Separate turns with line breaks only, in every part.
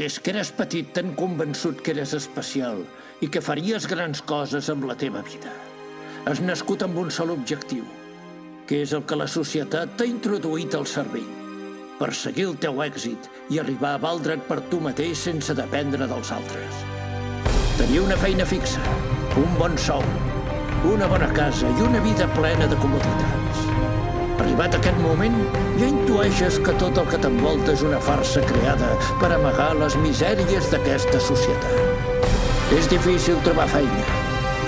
Des que eres petit t'han convençut que eres especial i que faries grans coses amb la teva vida. Has nascut amb un sol objectiu, que és el que la societat t'ha introduït al cervell. Perseguir el teu èxit i arribar a valdre't per tu mateix sense dependre dels altres. Tenir una feina fixa, un bon sou, una bona casa i una vida plena de comoditats. Arribat aquest moment, ja intueixes que tot el que t'envolta és una farsa creada per amagar les misèries d'aquesta societat. És difícil trobar feina.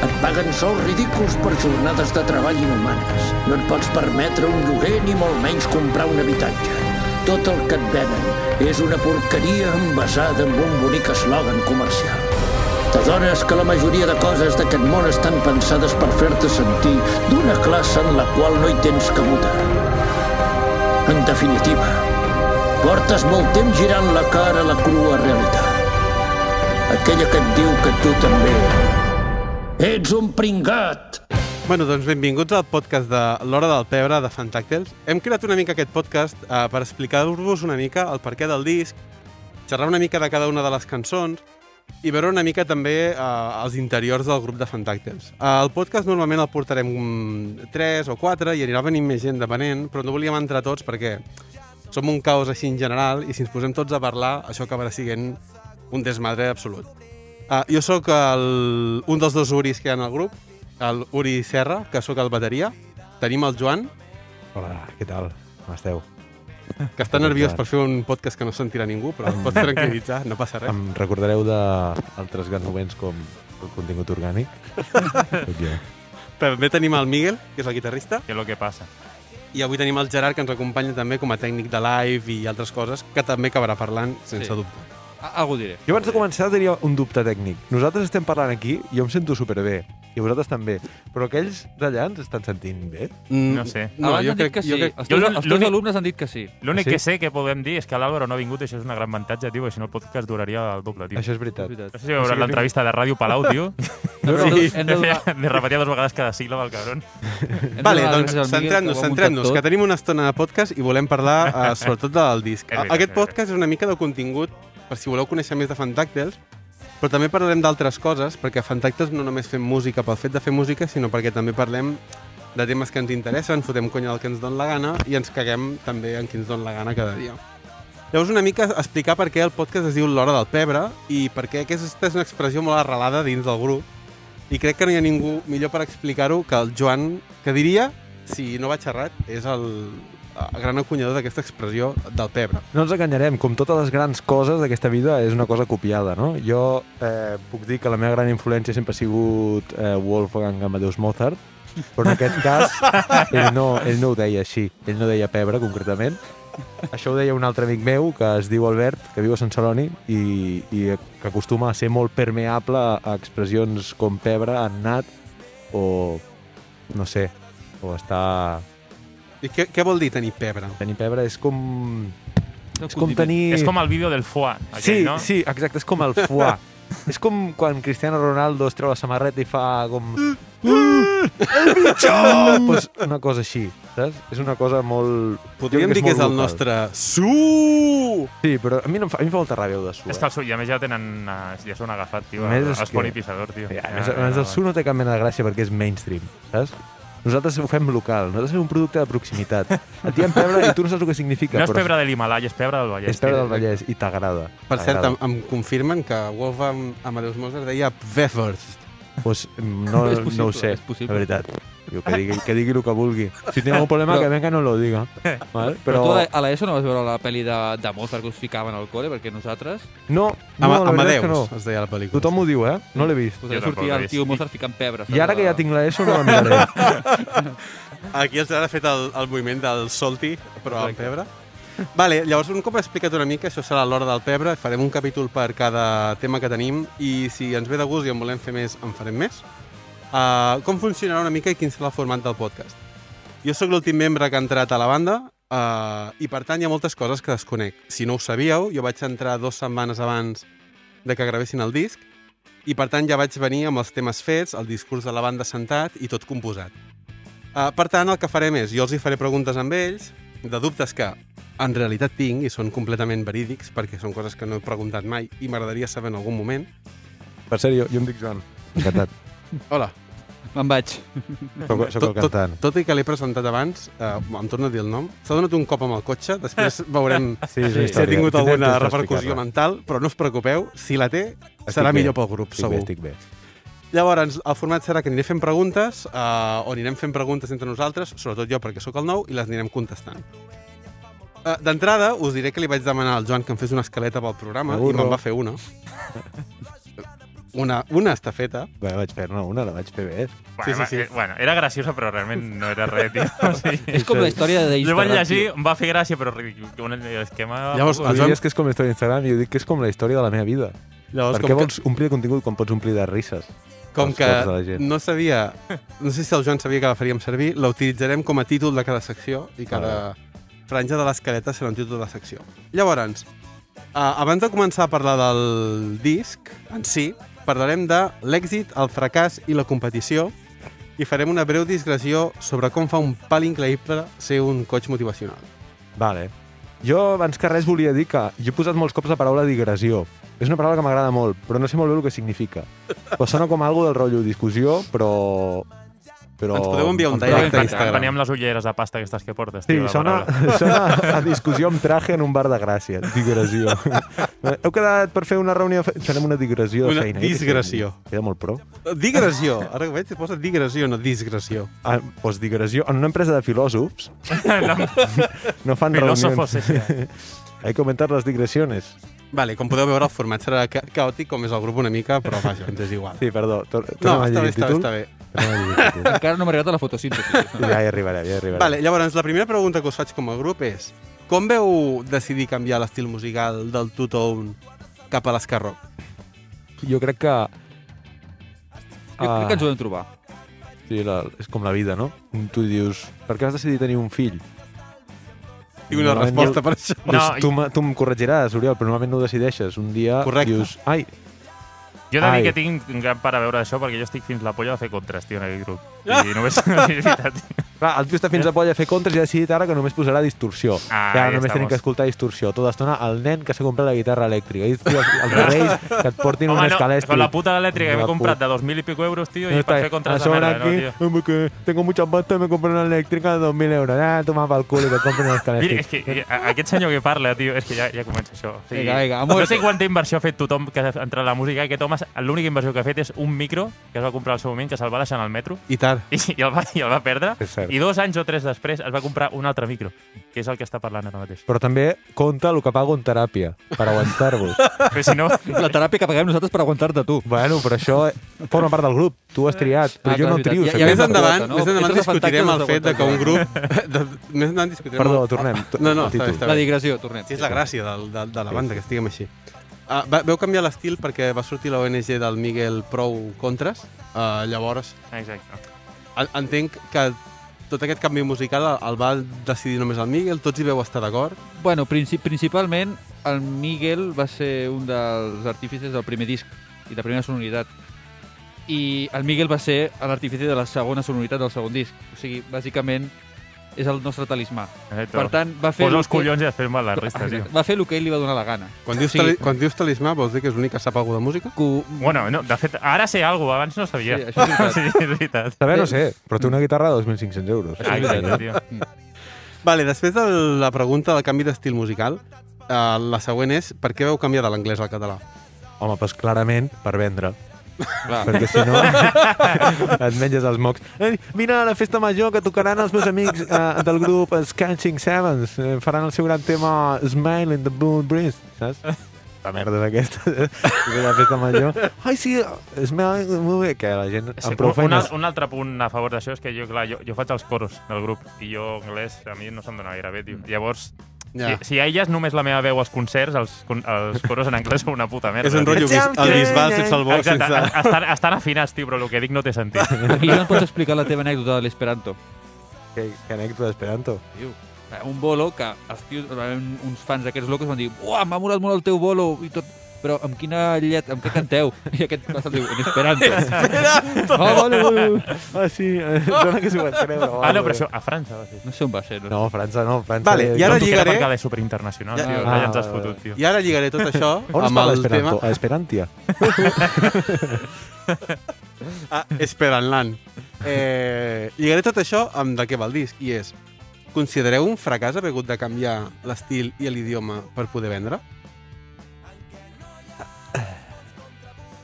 Et paguen sous ridículs per jornades de treball inhumanes. No et pots permetre un lloguer ni molt menys comprar un habitatge. Tot el que et venen és una porqueria envasada amb un bonic eslògan comercial. T'adones que la majoria de coses d'aquest món estan pensades per fer-te sentir d'una classe en la qual no hi tens cabuda. En definitiva, portes molt temps girant la cara a la crua realitat. Aquella que et diu que tu també ets un pringat.
Bueno, doncs benvinguts al podcast de l'Hora del Pebre de Fantàctils. Hem creat una mica aquest podcast eh, per explicar-vos una mica el perquè del disc, xerrar una mica de cada una de les cançons i veure una mica també eh, els interiors del grup de Fantàctils. Eh, el podcast normalment el portarem 3 o 4 i anirà venint més gent depenent, però no volíem entrar tots perquè som un caos així en general i si ens posem tots a parlar això acabarà sent un desmadre absolut. Uh, jo sóc el, un dels dos Uris que hi ha en el grup, el Uri Serra, que sóc el bateria. Tenim el Joan,
Hola, què tal? Com esteu?
Que està nerviós per fer un podcast que no sentirà ningú, però et pots tranquil·litzar, no passa res.
Em recordareu d'altres grans moments com el contingut orgànic?
També tenim el Miguel, que és el guitarrista,
Què és el que passa?
i avui tenim el Gerard, que ens acompanya també com a tècnic de live i altres coses, que també acabarà parlant, sense
Sí.
dubte.
Algú diré.
Jo abans de començar tenia un dubte tècnic. Nosaltres estem parlant aquí i jo em sento superbé. I vosaltres també. Però aquells d'allà ens estan sentint bé?
Mm,
No sé.
No,
Abans
jo
han dit
crec,
que sí.
jo crec...
Els
Jo
teus, els teus alumnes han dit que sí.
L'únic
Sí?
que sé que podem dir és que l'Àlvaro no ha vingut això és una gran avantatge, tio, perquè si no el podcast duraria el doble, tio.
Això és
És
veritat.
No sé si veuràs l'entrevista de Ràdio Palau, tio.
No,
Sí.
hem de donar,
Me repetia dues vegades cada síl·laba, el cabron.
Vale, doncs centrem-nos, centrem-nos, que tenim una estona de podcast i volem parlar uh, sobretot del disc. Aquest podcast és una mica de contingut per si voleu conèixer més de Fantàctils, però també parlarem d'altres coses, perquè a Fantàctils no només fem música pel fet de fer música, sinó perquè també parlem de temes que ens interessen, fotem conya del que ens dona la gana i ens caguem també en qui ens dona la gana cada dia. Llavors, una mica explicar per què el podcast es diu L'Hora del Pebre i per què aquesta és una expressió molt arrelada dins del grup i crec que no hi ha ningú millor per explicar-ho que el Joan, que diria, si no vaig errat, és el gran acunyador d'aquesta expressió del pebre.
No ens enganyarem, com totes les grans coses d'aquesta vida és una cosa copiada, no? Jo eh, puc dir que la meva gran influència sempre ha sigut eh, Wolfgang Amadeus Mozart, però en aquest cas ell no, ell no ho deia així, ell no deia pebre concretament. Això ho deia un altre amic meu que es diu Albert, que viu a Sant Celoni i, i que acostuma a ser molt permeable a expressions com pebre, annat o no sé, o està...
I què, què vol dir tenir pebre?
Tenir pebre és com... És com tenir...
És com el vídeo del foie, aquell,
Sí,
no?
sí, exacte, és com el foie. és com quan Cristiano Ronaldo es treu la samarreta i fa com... el bitxo! pues una cosa així, saps? És una cosa molt...
Podríem
crec
dir que és el
local.
nostre su!
Sí, però a mi, no em fa, a mi em fa molta ràbia el de su.
És que el su, i a més ja tenen, eh, ja són agafat, tio,
Més
el,
és
el
que-
Poni Pissador, tio.
Sí, a més, a més, el su no té cap mena de gràcia perquè és mainstream, saps? Nosaltres ho fem local, nosaltres fem un producte de proximitat. Et diem pebre i tu no saps el que significa.
No és
però
pebre de l'Himalaya, és pebre del Vallès.
és pebre del Vallès i t'agrada.
Per cert, em, em confirmen que Wolfgang Amadeus Mozart deia Pfeffers.
Pues, no,
És possible,
no ho sé,
és
la veritat. Jo, que, digui, que digui el que vulgui. Si té algun problema,
Però-
que venga no lo diga. Val?
Però
Però,
tu a l'ESO no vas veure la pel·li de, de Mozart que us ficaven al col·le? Perquè nosaltres...
no, no,
Ama
la veritat és que
Amadeus,
no.
es deia la pel·lícula.
Tothom ho diu, eh? No l'he vist.
Sortia
l'he
el tio Mozart ficant pebre.
I ara que ja tinc l'ESO no la miraré.
Aquí els ha fet el, el moviment del solti, però amb pebre. Vale, llavors, un cop explicat una mica, això serà l'hora del pebre, farem un capítol per cada tema que tenim i si ens ve de gust i en volem fer més, en farem més. Uh, com funcionarà una mica i quin serà el format del podcast? Jo sóc l'últim membre que ha entrat a la banda uh, i, per tant, hi ha moltes coses que desconec. Si no ho sabíeu, jo vaig entrar dues setmanes abans de que gravessin el disc i, per tant, ja vaig venir amb els temes fets, el discurs de la banda sentat i tot composat. Uh, per tant, el que farem és, jo els hi faré preguntes amb ells, de dubtes que en realitat tinc i són completament verídics perquè són coses que no he preguntat mai i m'agradaria saber en algun moment.
Per sèrio, jo em dic Joan. Encantat.
Hola.
Me'n vaig.
Soc, soc el cantant.
tot i que l'he presentat abans, eh, em torno a dir el nom, s'ha donat un cop amb el cotxe, després veurem
Sí, una
si ha tingut alguna repercussió mental, però no us preocupeu, si la té,
Estic
serà
bé.
millor pel grup,
Estic
segur.
bé, estic bé.
Llavors, el format serà que aniré fent preguntes, eh, o anirem fent preguntes entre nosaltres, sobretot jo perquè sóc el nou, i les anirem contestant. Eh, D'entrada, us diré que li vaig demanar al Joan que em fes una escaleta pel programa, i
Aburro.
me'n va fer una. Una, una està feta.
Bé, vaig fer-ne una, la vaig fer bé.
Sí, sí, sí.
eh, Bueno, era graciosa, però realment no era res, tio. O sigui,
És com la història
jo vaig llegir, em va fer gràcia, però. Un esquema...
Llavors,
Tu
el Joan,
que és com la història d'Instagram i jo dic que és com la història de la meva vida.
llavors
per què
com,
vols omplir de contingut quan pots omplir de risses?
que, com que
cors de la gent?
no sabia... No sé si el Joan sabia que la faríem servir, la utilitzarem com a títol de cada secció i cada franja de l'escaleta un títol de secció. Llavors, uh, abans de començar a parlar del disc en si, parlarem de l'èxit, el fracàs i la competició i farem una breu digressió sobre com fa un pal increïble ser un coach motivacional.
Vale. Jo, abans que res, volia dir que jo he posat molts cops la paraula digressió. És una paraula que m'agrada molt, però no sé molt bé el que significa. Però sona com algo del rotllo discussió, però... però
Ens podeu enviar un
amb
direct
traje.
a Instagram.
Venia amb les ulleres de pasta aquestes que portes,
Sí,
tio,
sona, sona a discussió amb traje en un bar de Gràcia. Digressió. Heu quedat per fer una reunió... fe- Farem una digressió de
Una
feina.
disgressió.
Queda molt pro.
Digressió. Ara que veig, es posa digressió, no disgressió.
Ah, doncs digressió. En una empresa de filòsofs
no,
no fan
filósofos,
reunions.
ese.
Hay que aumentar las digressiones.
Vale, com podeu veure, el format serà ca caòtic, com és el grup una mica, però vaja, ens és igual.
Sí, perdó. Tor
No, està bé, està bé, està bé.
Encara no m'ha arribat a la fotosíntesi.
Ja hi arribarem, ja hi arribarem.
Vale, llavors, la primera pregunta que us faig com a grup és com veu decidir canviar l'estil musical del two-tone cap a l'escar rock?
Jo crec que...
Jo crec que ens ho hem trobar.
Sí, la, és com la vida, no? Tu dius, per què vas decidir tenir un fill?
Tinc una
Normalment
resposta per això.
No,
tu, tu em corregiràs, Oriol, però normalment no ho decideixes. Un dia
Correcte.
dius, ai,
Jo he de dir que tinc un gran part a veure això perquè jo estic fins la polla de fer contres, tio, en aquest grup. I només... tio.
clar, el tio està fins a polla a fer contres i ha decidit ara que només posarà distorsió.
Ah,
I ara
ahí
només tenim que escoltar distorsió. Tota l'estona el nen que s'ha comprat la guitarra elèctrica. I tio, els reis que et portin
Home,
un
no,
escalèstic.
con la puta elèctrica que
La
m'he comprat de 2.000 y pico euros, tío,
No
y para
está-
fer contres de merda, ¿no,
aquí,
tío?
"Hombre, que tengo mucha pasta, me compro una eléctrica de 2.000 euros. Ah, toma pel cul i que compren un
Mira,
escalèstic.
és que a- aquest senyor que parla, tio, és que ja, ja comença això. O sigui,
Vinga, vinga,
no sé quanta inversió ha fet tothom que ha entrat a la música, aquest home, l'única inversió que ha fet és un micro que es va comprar al seu moment, que se'l va deixar en el metro,
I tard.
i, i, el, va, i el va perdre, i dos anys o tres després es va comprar un altre micro, que és el que està parlant ara mateix.
Però també compta el que pago en teràpia, per aguantar-vos.
Però si no,
La teràpia que paguem nosaltres per aguantar-te tu.
bueno, però això forma part del grup. Tu has triat, però
Ah,
jo no trio. Saps?
ja
més endavant,
quota, no?
més endavant discutirem el
Fantàstics
fet de que un grup... De, més endavant discutirem...
Perdó,
el...
tornem.
No, no, està bé, està
La
bé.
digressió, tornem.
Sí, és la gràcia del, de, de la banda, que estiguem així. Uh, va, veu canviar l'estil perquè va sortir l'ONG del Miguel Prou Contres. Uh, llavors,
Exacte.
en- entenc que tot aquest canvi musical el, el va decidir només el Miguel, tots hi veu estar d'acord.
Bueno, princip principalment el Miguel va ser un dels artífices del primer disc i de primera sonoritat. I el Miguel va ser l'artífice de la segona sonoritat del segon disc. O sigui, bàsicament, és el nostre talismà.
Exacte.
Per tant, va fer...
Posa
el
els collons i després va la resta, tio.
Va fer el que ell li va donar la gana.
Quan dius,
Sí.
tali, quan dius talismà, vols dir que és l'únic que sap alguna de música?
Cu...
Bueno, no, de fet, ara sé alguna cosa, abans no sabia.
Sí, això és veritat.
sí, és veritat.
No sé, però té una guitarra de 2.500 euros.
Això és
Exacte,
veritat.
tio.
Vale, després de la pregunta del canvi d'estil musical, uh, la següent és per què veu canviar de l'anglès al català?
Home, doncs clarament per vendre.
Clar.
Perquè si no et menges els mocs. Ei, vine a la festa major que tocaran els meus amics eh, del grup Scanching Sevens. Eh, faran el seu gran tema Smile in the Blue Breeze, saps? La merda d'aquesta. És la festa major. Ai, sí, Smile, molt bé. Que la gent
Sí,
amb prou
un, un,
feines...
al- un altre punt a favor d'això és que jo, clar, jo, jo faig els coros del grup i jo anglès a mi no se'm dona gaire bé, tio. Llavors,
Ja.
si, si a elles només la meva veu als concerts, els, els coros en anglès són una puta merda.
És un rotllo bis, el bisbal sense el bo,
Exacte,
sense...
estan, estan afinats, tio, però el que dic no té sentit.
I no em pots explicar la teva anècdota de l'esperanto?
Que, que anècdota d'Esperanto.
Eh, un bolo que els tios, eh, uns fans d'aquests locos van dir uah, m'ha molat molt el teu bolo i tot, però amb quina llet, amb què canteu? I aquest passa diu, en esperanto. Esperanto! Oh, vale, vale.
Ah, sí, eh, sona que s'ho va creure.
Ah, no, però això a França va ser.
No sé on va ser. No.
No, França no, França...
Vale, i ara
no,
lligaré-
perquè és superinternacional,
Ja-
tio.
Ah,
ja ens has fotut, tio.
I ara lligaré tot això
On
amb
està
el
l'Esperanto?
tema...
A Esperantia.
Ah, Esperanland. Eh, lligaré tot això amb de què va el disc, i és... Considereu un fracàs haver hagut de canviar l'estil i l'idioma per poder vendre?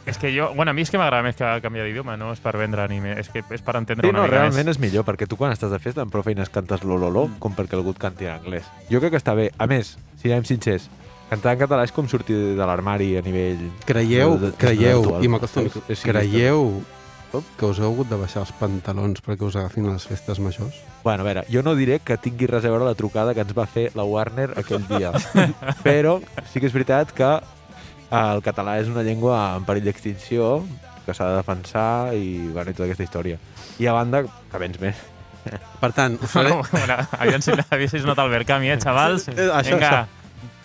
És que jo... Bueno, a mi és que m'agrada més que canviar d'idioma, no és per vendre ni més, és que és per entendre
Sí,
una
no,
mica
realment
més.
és millor, perquè tu quan estàs de festa amb prou feines cantes l'ololó com perquè algú et canti en anglès. Jo crec que està bé. A més, si anem sincers, cantar en català és com sortir de l'armari a nivell...
Creieu,
de- de-
creieu,
actual.
i m'acosto creieu que us heu hagut de baixar els pantalons perquè us agafin a les festes majors?
Bueno, a veure, jo no diré que tingui res a veure la trucada que ens va fer la Warner aquell dia, però sí que és veritat que el català és una llengua en perill d'extinció, que s'ha de defensar i, bueno, i tota aquesta història. I a banda, que vens més.
Per tant, us faré...
Bueno, aviam si, aviam si es nota el Berkami, eh, xavals?
Eh, això,
Vinga.
això.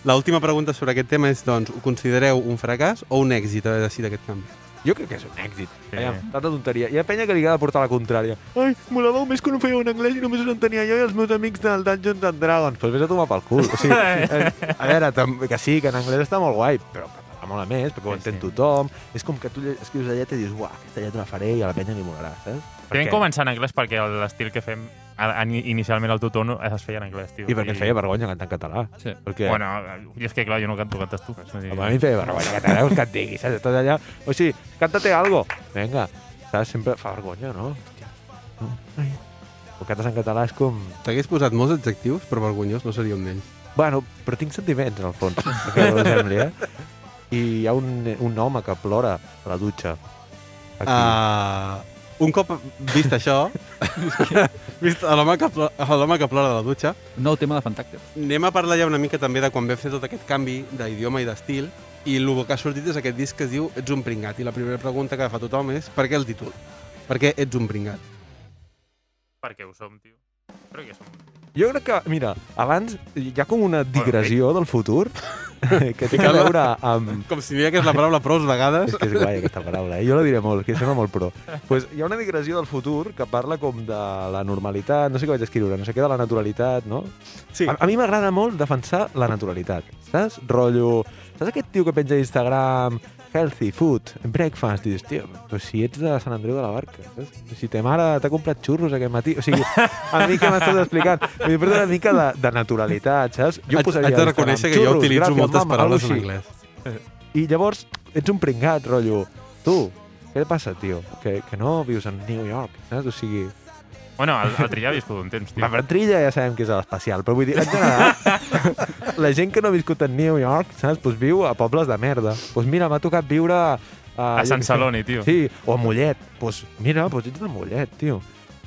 L'última pregunta sobre aquest tema és, doncs, ho considereu un fracàs o un èxit haver decidit aquest canvi?
Jo crec que és un èxit.
Sí.
Sí. Tanta tonteria. Hi ha penya que li agrada portar la contrària. Ai, molàveu més quan ho fèieu en anglès i només us entenia jo i els meus amics del Dungeons and Dragons. Pues vés a tomar pel cul. O sigui, eh, a veure, que sí, que en anglès està molt guai, però que mola més, perquè ho
Sí,
entén
sí.
tothom. És com que tu escrius la lletra i dius, uah, aquesta lletra la faré i a la penya li molarà, saps?
Vam començar en anglès perquè l'estil que fem inicialment al Tutón es feia en anglès, tio.
I perquè et feia vergonya cantar en català.
Sí.
Perquè,
Bueno, i és que clar, jo no canto, cantes tu. És a
mi em feia vergonya que t'agraus que et digui, saps? Estàs allà, o sigui, cántate algo. Vinga, saps? Sempre fa vergonya, no? Hòstia. no? Ai. O cantes en català és com...
T'hagués posat molts adjectius, però vergonyós no seria un d'ells.
Bueno, però tinc sentiments, en el fons, que no sembli, eh? I hi ha un, un home que plora a la dutxa. Aquí.
Uh, un cop vist això, vist l'home que, plora, que plora de la dutxa,
Nou tema de Fantacter.
anem a parlar ja una mica també de quan vam fer tot aquest canvi d'idioma i d'estil, i el que ha sortit és aquest disc que es diu Ets un pringat. I la primera pregunta que fa tothom és per què el títol? Per què ets un pringat?
Perquè ho som, tio. Crec que som.
Jo crec que, mira, abans hi ha com una digressió del futur que té a veure amb...
Com si no hi hagués la paraula prou vegades.
És que és guai aquesta paraula, eh? jo la diré molt, que sona molt pro. pues hi ha una digressió del futur que parla com de la normalitat, no sé què vaig escriure, no sé què de la naturalitat, no?
Sí.
A, a mi m'agrada molt defensar la naturalitat, saps? Rotllo... Saps aquest tio que penja a Instagram healthy food, breakfast, i dius, tio, però si ets de Sant Andreu de la Barca, saps? Si ta mare t'ha comprat xurros aquest matí, o sigui, a mi què m'estàs explicant? Vull dir, una mica de, de naturalitat, saps?
Haig, haig
posaria
de
a Instagram,
reconèixer que jo
"Xurros,
utilitzo
gràcies,
moltes
mama",
paraules en anglès.
I llavors ets un pringat, rotllo. Tu, què et passa, tio? Que, que no vius en New York, saps? O sigui...
Bueno, el, el Trilla ha viscut un temps, tio.
La Trilla ja sabem que és a l'especial, però vull dir, en general, la gent que no ha viscut en New York, saps? Pues viu a pobles de merda. Pues mira, m'ha tocat viure... A,
A Sant. Celoni, tio.
Sí, o a Mollet. Pues mira, pues ets de Mollet, tio.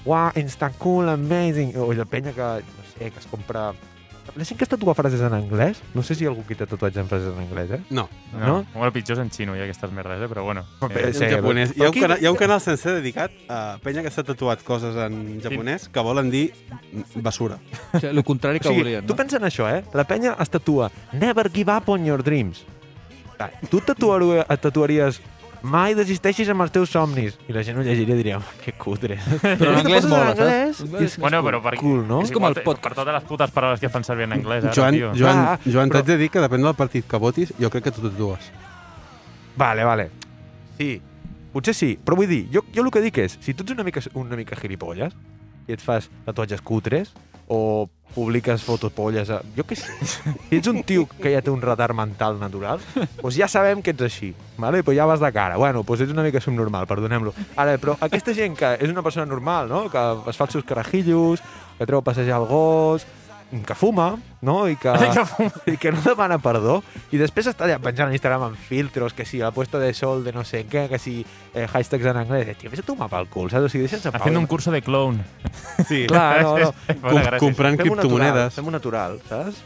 Wow, insta cool, amazing. O la penya que, no sé, que es compra... La gent que es tatua frases en anglès, no sé si hi ha algú que té tatuatge en frases en anglès, eh?
No,
No?
no?
Bueno, pitjor és en xino, hi ha aquestes merdes, eh? però bueno. Eh,
sí,
en japonès. Hi ha, un
Aquí-
canal, hi ha un canal sencer dedicat a penya que s'ha tatuat coses en japonès que volen dir basura.
O sigui, el contrari que
o sigui,
volien,
tu
no?
pensa en això, eh? La penya es tatua Never give up on your dreams. Ah, Tu et tatuaries mai desisteixis amb els teus somnis. I la gent ho llegiria i diria, "Oh, que cutre.
Però en anglès mola, saps?
és
Bueno,
cool.
però per,
cool, no?
És com el podcast.
Per totes les putes paraules que fan servir en anglès, ara,
Joan,
tio.
Joan,
Clar,
Joan
però-
t'haig de dir que depèn del partit que votis, jo crec que tu tatues.
Vale, vale. Sí, potser sí, però vull dir, jo, jo el que dic és, si tu ets una mica, una mica gilipolles i et fas tatuatges cutres o publiques fotos polles, a... jo què sé, si ets un tio que ja té un retard mental natural, doncs ja sabem que ets així, vale? però ja vas de cara. Bueno, doncs ets una mica subnormal, perdonem-lo. Ara, però aquesta gent que és una persona normal, no? que es fa els seus carajillos, que treu a passejar el gos, que fuma, no? I que,
Que fuma.
i que no demana perdó, i després està allà penjant a Instagram amb filtros, que si la puesta de sol de no sé què, que si eh, hashtags en anglès, tio, vés a tomar pel cul, saps? O sigui, deixa'ns en pau.
Haciendo un curso de clown.
Sí.
Clar, no, no.
Com, comprant
natural,
criptomonedes.
fem-ho natural, saps?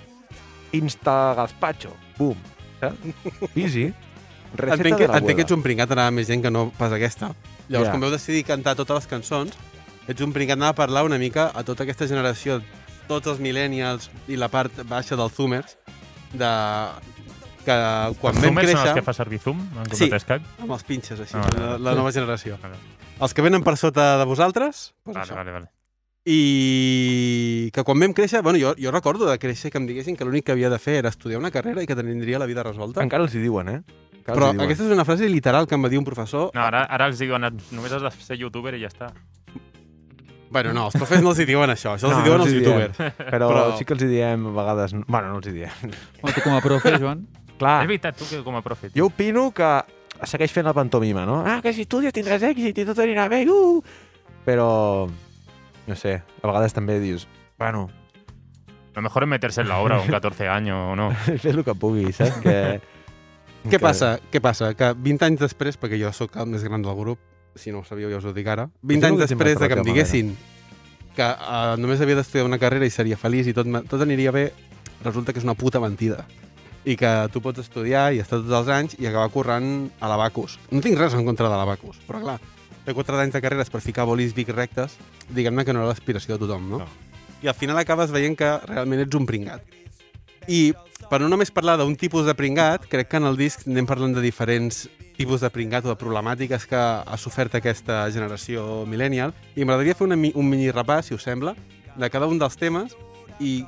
Insta gazpacho, bum, saps? Easy. Receta
Entenc que,
de
entenc que ets un pringat anar més gent que no pas aquesta. Llavors,
Ja.
quan veu decidir cantar totes les cançons, ets un pringat anar a parlar una mica a tota aquesta generació, tots els millennials i la part baixa dels zoomers, de que quan
Els
vam
zoomers són
créixer...
els que fa servir Zoom en
Sí.
Skype?
Amb els pinxes, així,
Ah, vale.
la, la nova generació.
Vale,
Els que venen per sota de vosaltres, doncs
vale,
això.
vale. vale.
I que quan vam créixer, bueno, jo, jo recordo de créixer que em diguessin que l'únic que havia de fer era estudiar una carrera i que tindria la vida resolta.
Encara els hi diuen, eh? Encara
Però aquesta és una frase literal que em va dir un professor.
No, ara, ara els diuen, només has de ser youtuber i ja està.
Bueno, no, els profes no els hi diuen això, això els
No,
hi diuen
no
els
els diem.
youtubers.
Però,
però-
sí que els hi diem a vegades... Bueno, no els hi diem.
Home, tu com a profe, Joan,
Clar,
És veritat, tu que com a profe.
jo opino que segueix fent la pantomima, no? Ah, que si estudies tindràs èxit i tot anirà bé, uh! Però, no sé, a vegades també dius, bueno,
Lo mejor es meterse en la obra con 14 años o no.
fes el que puguis, saps? Que,
Què passa? Què passa? Que 20 anys després, perquè jo sóc el més gran del grup, si no ho sabíeu ja us ho dic ara, 20
Jo
anys després de que em diguessin que uh, només havia d'estudiar una carrera i seria feliç i tot, tot aniria bé, resulta que és una puta mentida. I que tu pots estudiar i estar tots els anys i acabar corrent a l'Abacus. No tinc res en contra de l'Abacus, però clar, fer 4 anys de carreres per ficar bolis bic rectes, diguem-ne que no era l'aspiració de tothom, no?
No.
I al final acabes veient que realment ets un pringat. I per no només parlar d'un tipus de pringat, crec que en el disc anem parlant de diferents tipus de pringat o de problemàtiques que ha sofert aquesta generació millennial i m'agradaria fer una, un mini repàs, si us sembla, de cada un dels temes i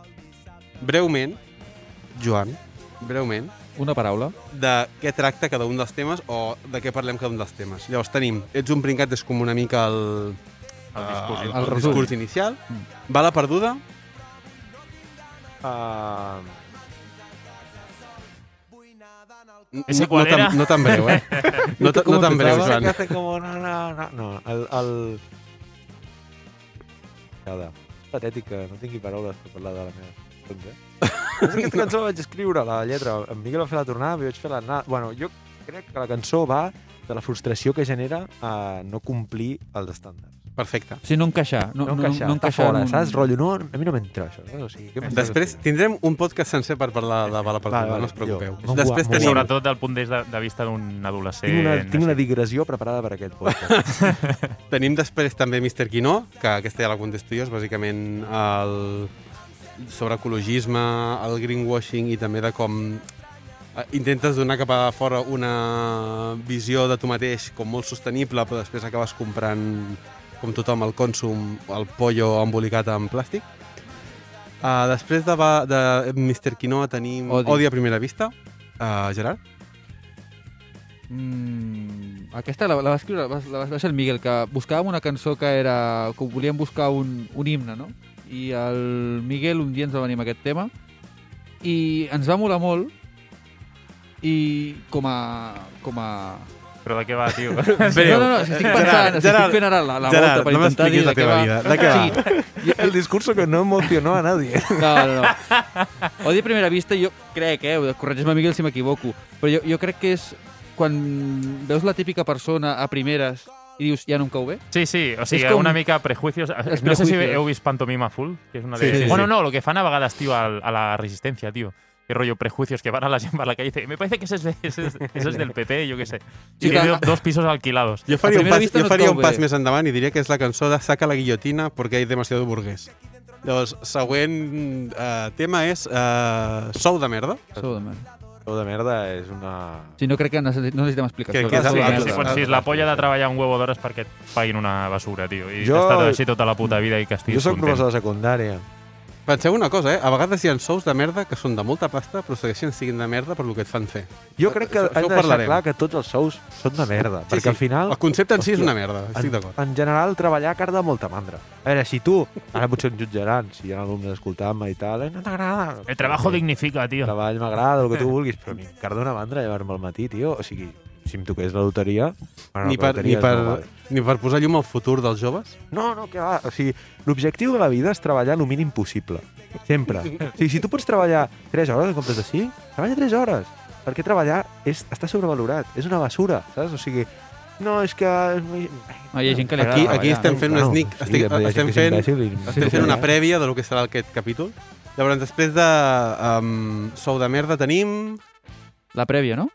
breument, Joan, breument,
una paraula.
de què tracta cada un dels temes o de què parlem cada un dels temes. Llavors tenim, ets un pringat és com una mica el,
El discurs.
el,
El
el, discurs inicial.
Mm.
Bala perduda,
Uh,
Ese
no,
qual
no, tan,
era?
no tan breu, eh? No, no tan breu, Joan.
hace como no, no, no. No, el... el... Cada. És patètic que no tingui paraules per parlar de la meva cançó, eh? És aquesta cançó la vaig escriure, la lletra. En Miguel va fer la tornada, jo vaig fer l'anada. Bueno, jo crec que la cançó va de la frustració que genera a no complir els estàndards.
Perfecte.
O sigui, no encaixar. No,
No,
no,
encaixar,
no
està
encaixar
fora,
en un-
saps? Rotllo, no, a mi no m'entra això. No? O sigui, què
Després tindrem un podcast sencer per parlar de bala
Vale, vale,
no us preocupeu.
jo-
Després tenim...
Sobretot del punt de, de vista d'un adolescent.
Tinc una, tinc una digressió preparada per aquest podcast.
Tenim després també Mr. Quino, que aquesta ja la contesto jo, és bàsicament el... sobre ecologisme, el greenwashing i també de com eh, intentes donar cap a fora una visió de tu mateix com molt sostenible, però després acabes comprant, com tothom, el consum, el pollo embolicat en plàstic. Uh, després de, de Mr. Quinoa tenim
Odi.
Odi, a primera vista. Uh, Gerard?
Mm, aquesta la, la va escriure, va, la va ser el Miguel, que buscàvem una cançó que era... que volíem buscar un, un himne, no? I el Miguel un dia ens va venir amb aquest tema i ens va molar molt i com a... Com a...
Però de què va, tio?
no, no, no, és que estic pensant,
Gerard,
estic
Gerard,
fent ara la, la
Gerard,
volta per
no
intentar dir de què va.
vida. De què va?
Sí,
El discurso que no emocionó a nadie.
No, no, no. Odi a primera vista, jo crec, eh, corregeix-me, Miguel, si m'equivoco, però jo, jo crec que és quan veus la típica persona a primeres i dius, ja no em cau bé.
Sí, sí, o sigui,
com-
una mica prejuicios.
Els
No sé si
prejuicios.
heu vist Pantomima Full, que és una de...
Sí, sí,
bueno,
sí.
no, lo que fan a vegades, tío, al- a la resistencia, tío. Qué rollo prejuicios que van a la gent per la calle y me parece que ese es, ese es, ese es del PP, yo qué sé.
Sí, clar.
dos pisos alquilados.
Jo faria, un pas, jo
no
faria un pas més endavant i diria que és la cançó de Saca la guillotina perquè hi ha demasiado burgués. Llavors, següent uh, tema és uh, Sou de merda.
Sou de merda.
Sou de merda és una...
Sí, no crec que necessit, no necessitem explicació.
Que- que és el-
merda.
Sí,
merda.
si, si la polla de treballar un huevo d'hores perquè et paguin una basura, tio. I
Jo-
has estat així tota la puta vida i que estiguis
Jo sóc
content.
professor de secundària.
Penseu una cosa, eh? A vegades hi ha sous de merda que són de molta pasta però segueixen siguin de merda per lo que et fan fer.
Jo crec que
Això-
hem de deixar clar que tots els sous són de merda,
Sí,
perquè
sí.
al final,
El concepte en si és una merda, estic
en,
d'acord.
en general, treballar carda molta mandra. A veure, si tu, ara potser em jutjaran, si hi ha alumnes escoltant-me i tal, eh, no t'agrada.
El trabajo dignifica,
El
tio.
treball m'agrada, el que tu vulguis, però a mi carda una mandra llevar-me al matí, tio. O sigui, si em toqués la loteria... Bueno,
Ni
la
per, ni, per, ni per posar llum al futur dels joves?
No, no, que va. O sigui, l'objectiu de la vida és treballar el mínim possible. Sempre. O sigui, si tu pots treballar 3 hores en comptes de 5, treballa 3 hores. Perquè treballar és, està sobrevalorat. És una basura, saps? O sigui, no, és que...
No, hi ha gent que li
Aquí, aquí estem fent un sneak,
sí,
estic,
gent
estem fent,
i-
estem fent una prèvia de lo que serà aquest capítol. Llavors, després de um, Sou de merda tenim
La prèvia, no?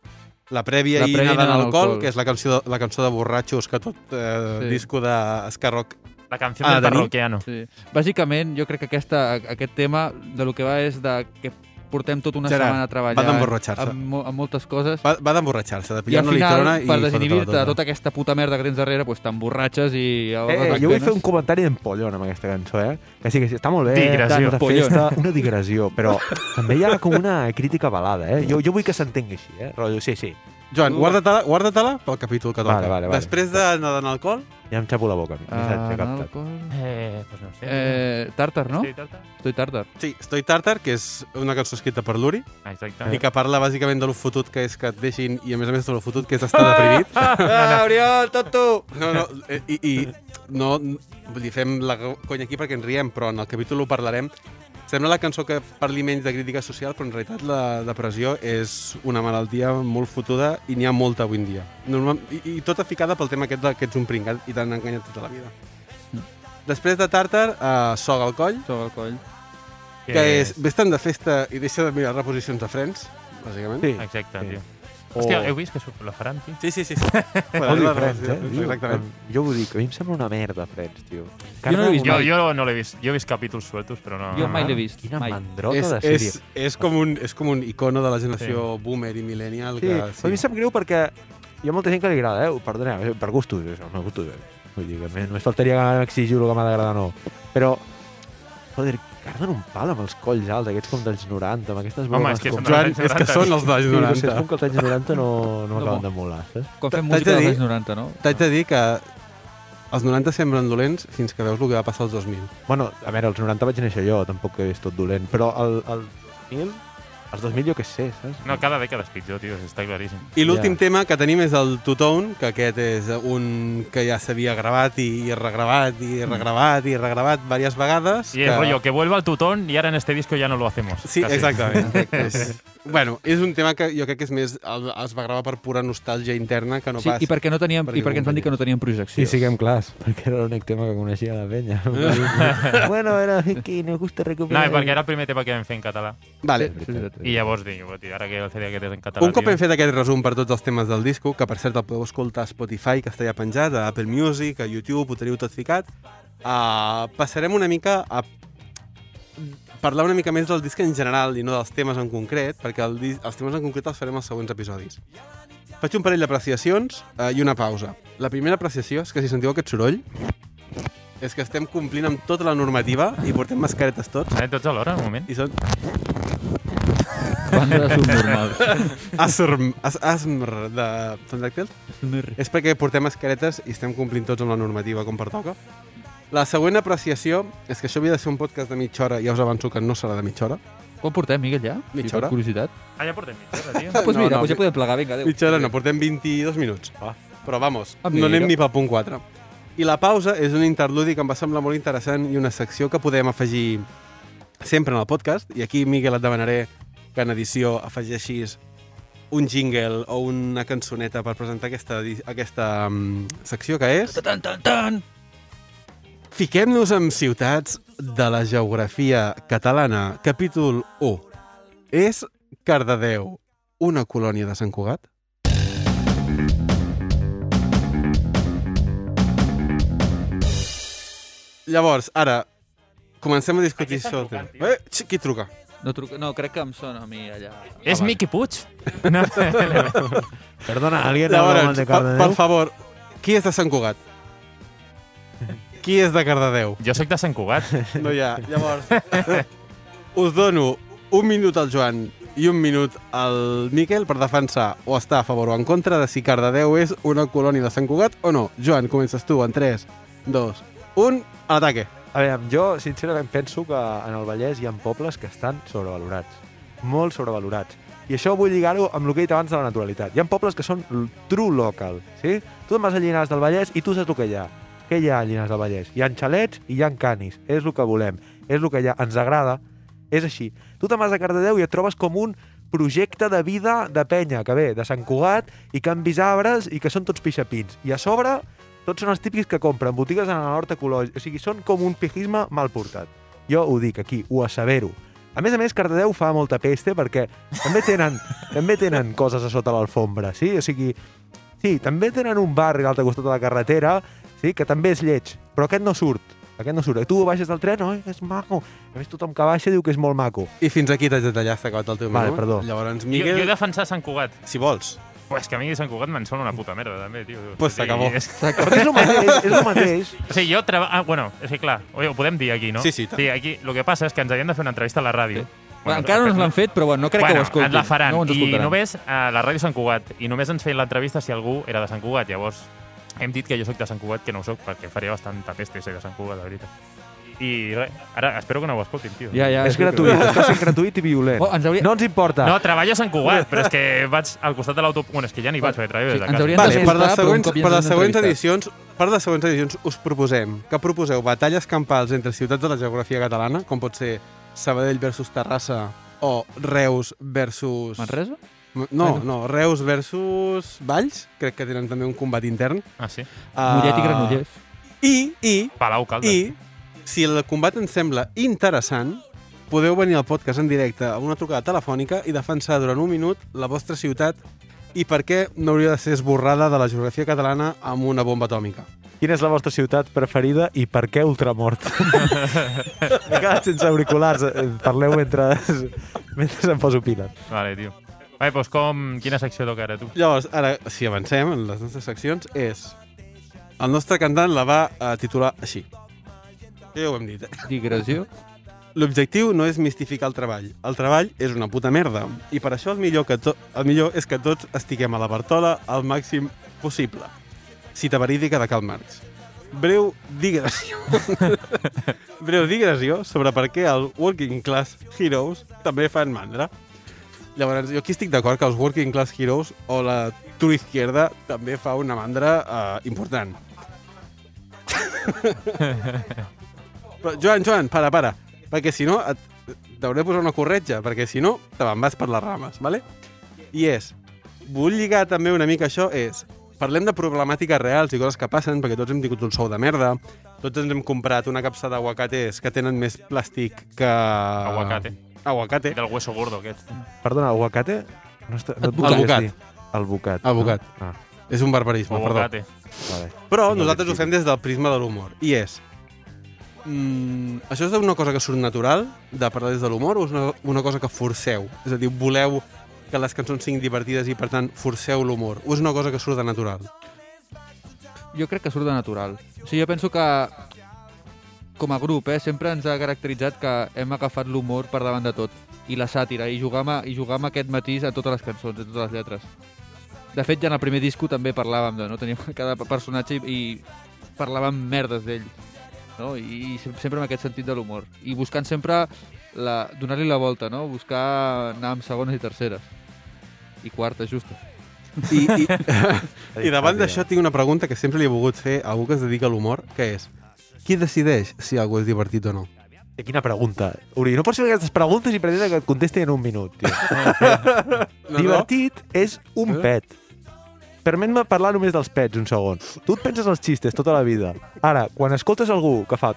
La prèvia
La
i
prèvia
Nadant
Nadant
alcohol,
alcohol.
que és la cançó, la cançó de borratxos que tot eh,
Sí.
disco d'escarroc
La canció
Ah,
del parroquiano.
Sí. Bàsicament, jo crec que aquesta, aquest tema de lo que va és de que portem tota una
Gerard,
setmana treballant
va d'emborratxar-se.
amb, mo- amb moltes coses
Va, va d'emborratxar-se, de pillar
al
una
final,
litrona i
per desinhibir-te de
tota.
tota aquesta puta merda que tens darrere, pues, t'emborratxes i...
Eh, jo vull fer un comentari d'empollon amb aquesta cançó, eh? Que sí, que sí, està molt bé,
Digressió.
tant de festa, una digressió, però també hi ha com una crítica balada, eh? Jo, jo vull que s'entengui així, eh? Rotllo, sí, sí,
Joan, guarda-te-la guarda pel capítol que toca.
Vale, vale, vale.
Després de nedar en alcohol,
ja em xapo la boca. a mi, missatge captat.
Eh, pues no sé.
Eh, Tàrtar, no?
Sí, tarta?
Estoy Tàrtar.
sí, Estoy Tartar, que és una cançó escrita per l'Uri,
Ah, exacte.
i que parla bàsicament de lo fotut que és que et deixin, i a més a més de lo fotut que és estar deprimit.
Ah, Oriol, tot tu!
No, no, eh, i, i no, vull dir, fem la conya aquí perquè ens riem, però en el capítol ho parlarem. Sembla la cançó que parli menys de crítica social, però en realitat la depressió és una malaltia molt fotuda i n'hi ha molta avui en dia. Normal, i, I tota ficada pel tema aquest de que ets un pringat i t'han enganyat tota la vida. Després de Tàrtar, uh, Soga al coll,
Sobre el coll.
que és vés-te'n de festa i deixa de mirar reposicions de frens, bàsicament.
Sí.
Exacte,
Sí.
tio.
O...
Hòstia, heu vist que la faran, tio?
Sí, sí, sí. sí. Bueno,
Friends, eh?
Exactament.
Jo, ho dic, a mi em sembla una merda, Friends, tio.
Jo no l'he vist
Jo,
mai.
jo no l'he vist. Jo he vist capítols sueltos, però no...
Jo mai l'he vist.
Quina
mai.
mandrota
és,
de sèrie.
és, és, com un, és com un icono de la generació boomer i millennial.
Sí,
que,
sí. a mi em sap greu perquè hi ha molta gent que li agrada, eh? Perdoneu, eh, per gustos, això, no gustos. Eh? Vull dir que només faltaria que m'exigiu el que m'ha d'agradar o no. Però, joder, carden un pal amb els colls alts, aquests com dels 90, amb aquestes
Home, és que
com...
són
Joan, és que són els dels
Sí, no sé, és
90.
com que els anys 90 no, no
No,
m'acaben
bo.
de molar, saps?
Quan fem música
de
dels anys 90, no?
T'haig de dir que els 90 semblen dolents fins que veus el que va passar als 2000.
Bueno, a veure, als 90 vaig néixer jo, tampoc és tot dolent, però el, el 2000, els 2000 jo què sé, saps?
No, cada dècada és pitjor, tio, està claríssim.
I l'últim
Ja.
tema que tenim és el Two-Tone, que aquest és un que ja s'havia gravat i regravat i regravat i regravat diverses vegades.
Y el rollo, que vuelva al tutón y ahora en este disco ya no lo hacemos.
Sí,
Casi.
exactament. és, bueno, és un tema que jo crec que és més... El, es va gravar per pura nostàlgia interna que no
Sí,
pas...
i perquè, no teníem,
perquè
i perquè ens van dir que no teníem projecció.
Sí, siguem clars, perquè era l'únic tema que coneixia la penya. bueno, era que nos gusta
No,
recuperar...
i perquè era el primer tema que vam fer en català.
Vale.
Sí, sí.
I llavors dic, ara que el CD aquest és en català,
Un cop
tio.
hem fet aquest resum per tots els temes del disco, que per cert el podeu escoltar a Spotify, que està ja penjat, a Apple Music, a YouTube, ho teniu tot ficat, uh, passarem una mica a parlar una mica més del disc en general i no dels temes en concret, perquè el dis els temes en concret els farem als següents episodis. Faig un parell d'apreciacions uh, i una pausa. La primera apreciació és que si sentiu aquest soroll, és que estem complint amb tota la normativa i portem mascaretes tots.
Eh, tots alhora, un moment.
I són
Banda de subnormals.
asm, as, asmr de Fondactils. És perquè portem mascaretes i estem complint tots amb la normativa com pertoca. La següent apreciació és que això havia de ser un podcast de mitja hora, ja us avanço que no serà de mitja hora.
Quan portem, Miguel, ja?
Mitja hora.
Curiositat.
Ah, ja portem mitja hora, tio.
Ah, doncs
No,
mira,
no,
doncs ja
mi-
podem plegar, vinga, adéu.
Mitja hora no, portem 22 minuts. Ah. Però vamos,
Ah,
no anem ni pel punt 4. I la pausa és un interludi que em va semblar molt interessant i una secció que podem afegir sempre en el podcast. I aquí, Miguel, et demanaré que en edició afegeixis un jingle o una cançoneta per presentar aquesta, aquesta um, secció que és...
Tan, tan, tan!
Fiquem-nos en ciutats de la geografia catalana, capítol 1. És Cardedeu una colònia de Sant Cugat? Llavors, ara, comencem a discutir sobre. Eh, xi, qui truca?
No, truca, no, crec que em sona a mi allà.
És
vale.
Miqui Puig? No.
Perdona, alguien habla mal
Llavors,
de
per,
Cardedeu?
per favor, qui és de Sant Cugat? Qui és de Cardedeu?
Jo sóc de Sant Cugat.
No hi ha. Llavors, us dono un minut al Joan i un minut al Miquel per defensar o estar a favor o en contra de si Cardedeu és una colònia de Sant Cugat o no. Joan, comences tu en 3, 2, 1, a l'ataque.
A veure, jo sincerament penso que en el Vallès hi ha pobles que estan sobrevalorats. Molt sobrevalorats. I això vull lligar-ho amb el que he dit abans de la naturalitat. Hi ha pobles que són true local, sí? Tu te'n vas a Llinars del Vallès i tu saps el que hi ha. Què hi ha a Llinars del Vallès? Hi ha xalets i hi ha canis. És el que volem. És el que ha. Ens agrada. És així. Tu te'n vas a Cardedeu i et trobes com un projecte de vida de penya, que ve de Sant Cugat i que han vist arbres i que són tots pixapins. I a sobre, tots són els típics que compren botigues en el nord ecològic. O sigui, són com un pijisme mal portat. Jo ho dic aquí, ho assevero. A més a més, Cardedeu fa molta peste perquè també tenen, també tenen coses a sota l'alfombra, sí? O sigui, sí, també tenen un barri a l'altre costat de la carretera, sí, que també és lleig, però aquest no surt. Aquest no surt. Tu baixes del tren, oi, és maco. A més, tothom que baixa diu que és molt maco.
I fins aquí t'haig de tallar, s'ha acabat el teu
Vale,
minut.
perdó.
Llavors,
Jo,
Miguel,
jo he defensat Sant Cugat.
si vols.
Pues que a mi Sant Cugat me'n sona una puta merda, també, tio.
Pues s'acabó.
És...
Però és el mateix, és el mateix.
O sigui, jo treballo... Ah, bueno, és que clar, oi, ho podem dir aquí, no?
Sí, sí, tant.
Sí, aquí, el que passa és que ens havien de fer una entrevista a la ràdio.
Bueno, Encara no ens l'han fet, però bueno, no crec
bueno,
que ho escoltin.
ens la faran.
No ens
I només a la ràdio Sant Cugat. I només ens feien l'entrevista si algú era de Sant Cugat. Llavors, hem dit que jo sóc de Sant Cugat, que no ho soc, perquè faria bastanta peste ser de Sant Cugat, la veritat. I res, ara espero que no ho escoltin, tio.
Ja, ja,
és
sí,
gratuït, està sent gratuït i violent.
Oh, ens hauria-
No ens importa.
No, treballo a Sant Cugat, però és que vaig al costat de l'autopista... Bueno, és que ja n'hi vaig, perquè treballo des de casa.
Vale, per les següents, per les següents edicions, per les següents edicions us proposem que proposeu batalles campals entre ciutats de la geografia catalana, com pot ser Sabadell versus Terrassa o Reus versus...
Manresa?
No, no, Reus versus Valls, crec que tenen també un combat intern.
Ah, sí?
Uh,
Mollet i Granollers.
I, i,
Palau, Caldes.
i, si el combat ens sembla interessant, podeu venir al podcast en directe a una trucada telefònica i defensar durant un minut la vostra ciutat i per què no hauria de ser esborrada de la geografia catalana amb una bomba atòmica.
Quina és la vostra ciutat preferida i per què Ultramort? M'he quedat sense auriculars. eh, Parleu mentre, mentre em poso piles.
Vale, tio. Vale, doncs com... Quina secció toca ara, tu?
Llavors, ara, si avancem en les nostres seccions, és... El nostre cantant la va eh, titular així. Que ja ho hem dit, eh?
Digressió.
L'objectiu no és mistificar el treball. El treball és una puta merda. I per això el millor, que to el millor és que tots estiguem a la Bartola al màxim possible. Cita verídica de Karl Marx. Breu digressió. Breu digressió sobre per què el Working Class Heroes també fan mandra. Llavors, jo aquí estic d'acord que els Working Class Heroes o la Tour Izquierda també fa una mandra eh, important. Però, Joan, Joan, para, para. Perquè si no, et- t'hauré de posar una corretja, perquè si no, te me'n vas per les rames, ¿vale? I és, vull lligar també una mica això, és, parlem de problemàtiques reals i coses que passen, perquè tots hem tingut un sou de merda, tots ens hem comprat una capsa d'aguacates que tenen més plàstic que...
Aguacate.
Aguacate.
Del hueso gordo, aquest.
Perdona, aguacate? No està, no et
Advocat.
podries
Advocat.
dir. Advocat.
Advocat.
No? Ah,
És un barbarisme, perdó.
Aguacate.
vale.
Però
No
nosaltres ho fem des del prisma de l'humor. I és... Mm, això és una cosa que surt natural, de parlar des de l'humor, o és una, una cosa que forceu? És a dir, voleu que les cançons siguin divertides i, per tant, forceu l'humor? O és una cosa que surt de natural?
Jo crec que surt de natural. O sigui, jo penso que com a grup, eh, sempre ens ha caracteritzat que hem agafat l'humor per davant de tot i la sàtira, i jugar amb, i jugar amb aquest matís a totes les cançons, a totes les lletres. De fet, ja en el primer disco també parlàvem de, no? Teníem cada personatge i, i parlàvem merdes d'ell, no? I, i sem- sempre amb aquest sentit de l'humor. I buscant sempre la, donar-li la volta, no? Buscar anar amb segones i terceres. I quartes, justes.
I, i, i davant d'això tinc una pregunta que sempre li he volgut fer a algú que es dedica a l'humor, que és qui decideix si algú és divertit o no?
Quina pregunta. Uri, no pots fer aquestes preguntes i pretendre que et contesti en un minut, tio.
No,
Divertit és un
Eh?
pet. Permet-me parlar només dels pets un segon. Tu et penses els xistes tota la vida. Ara, quan escoltes algú que fa...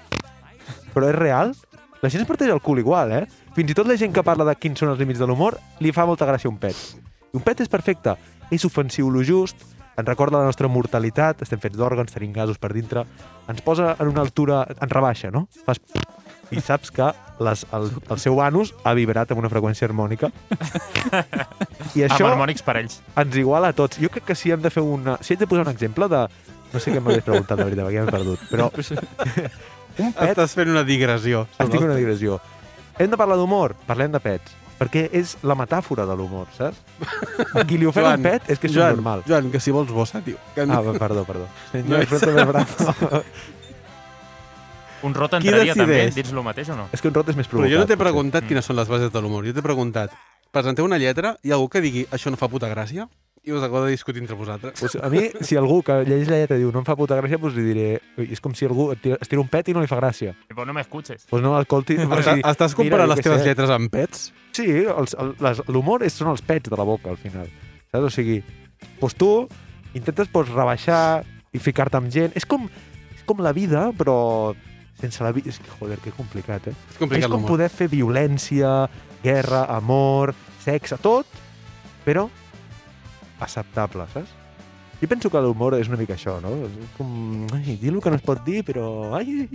Però és real? La gent es parteix el cul igual, eh? Fins i tot la gent que parla de quins són els límits de l'humor li fa molta gràcia un pet. I un pet és perfecte. És ofensiu lo just, ens recorda la nostra mortalitat, estem fets d'òrgans, tenim gasos per dintre, ens posa en una altura, ens rebaixa, no? Fas... I saps que les, el, el seu anus ha vibrat amb una freqüència harmònica. I
Amb
això
harmònics per ells.
ens iguala a tots. Jo crec que si hem de fer una... Si haig de posar un exemple de... No sé què m'hagués preguntat, de veritat, perquè ja m'he perdut. Però un pet...
Estàs fent una digressió.
Estic en una digressió. Hem de parlar d'humor? Parlem de pets. Perquè és la metàfora de l'humor, saps? A qui li ofèn un pet és que és
Joan,
normal.
Joan, que si vols bossa, tio. Que
Ah, perdó, perdó.
No
el brazo.
Un rot entraria també dins lo mateix o no?
és que un rot és més
Però
provocat.
jo no t'he
potser.
preguntat quines són les bases de l'humor. Jo t'he preguntat, presenteu una lletra i algú que digui això no fa puta gràcia? I us acabo de discutir entre vosaltres.
Pues a mi, si algú que llegeix la lletra diu no em fa puta gràcia, doncs li diré... "Ui, És com si algú et tira, es tira un pet i no li fa gràcia.
Però no m'escuches.
Doncs no l'escolti. o
Estàs,
sigui,
estàs comparant les teves
sé.
lletres amb pets?
Sí, el- l'humor és- són els pets de la boca, al final. Saps? O sigui, doncs tu intentes doncs, rebaixar i ficar-te amb gent. És com, és com la vida, però sense la vida... És que, joder, que complicat, eh?
És complicat
és com poder fer violència, guerra, amor, sexe, tot, però acceptable, saps? Jo penso que l'humor és una mica això, no? És com, ai, dir el que no es pot dir, però... Ai,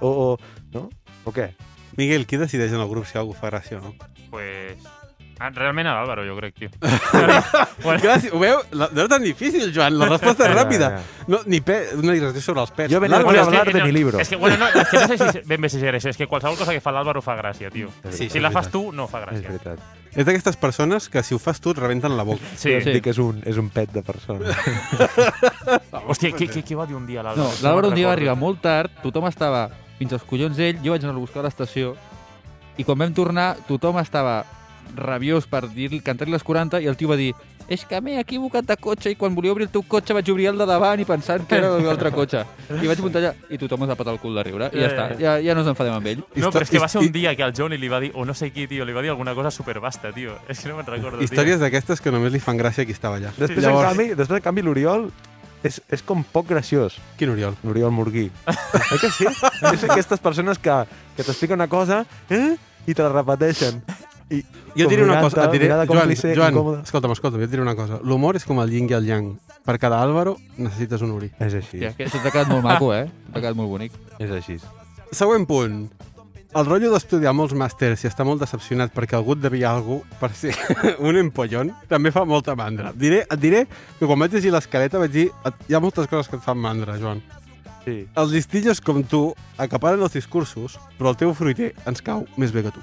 o, o, no? O què?
Miguel, qui decideix en el grup si algú fa gràcia o no?
Pues... Ah, realment a l'Àlvaro, jo crec, tio. bueno,
Gràcies. Ho veu? La- No era tan difícil, Joan. La resposta és ràpida. No, ni pe... No sobre els pets.
Jo venía
L'Àlvaro-
a
és
hablar de
no,
mi libro.
És que, bueno, no, és que no sé si ben bé si. És que qualsevol cosa que fa l'Àlvaro fa gràcia, tio.
Sí,
si la fas tu, no fa
És
gràcia.
veritat.
És d'aquestes persones que si ho fas tu et rebenten la boca.
Sí.
Sí. Dic que és un, és un pet de persona.
Hòstia, què, què, què va dir un dia
No,
l'Àlvaro?
l'Àlvaro un dia va arribar molt tard, tothom estava fins als collons d'ell, jo vaig anar a buscar a l'estació, i quan vam tornar, tothom estava rabiós per dir cantar-li les 40, i el tio va dir és que m'he equivocat de cotxe i quan volia obrir el teu cotxe vaig obrir el de davant i pensant que era l'altre cotxe. I vaig muntar allà i tothom es va patar el cul de riure. I ja
Ja,
està,
ja,
ja, no ens enfadem amb ell.
No, però és que va ser un dia que el Johnny li va dir, o no sé qui, tio, li va dir alguna cosa superbasta, tio. És que no me'n recordo,
Històries d'aquestes que només li fan gràcia a qui estava allà.
Després,
Llavors,
en canvi, després, en canvi l'Oriol és, és com poc graciós.
Quin Oriol?
L'Oriol Murguí. eh que sí? És aquestes persones que, que t'expliquen una cosa eh? i te la repeteixen. I,
Jo et diré una cosa, et diré, Joan, Joan, escolta'm, escolta'm, jo et diré una cosa. L'humor és com el yin i el yang. Per cada Álvaro necessites un Uri.
És així,
que això t'ha quedat molt maco, eh? T'ha quedat molt bonic.
és així.
Següent punt. El rotllo d'estudiar molts màsters i estar molt decepcionat perquè algú et devia algú per ser un empollón també fa molta mandra. Diré, et diré que quan vaig llegir l'escaleta vaig dir "Et- hi ha moltes coses que et fan mandra, Joan.
Sí.
Els listillos com tu acaparen els discursos, però el teu fruiter ens cau més bé que tu.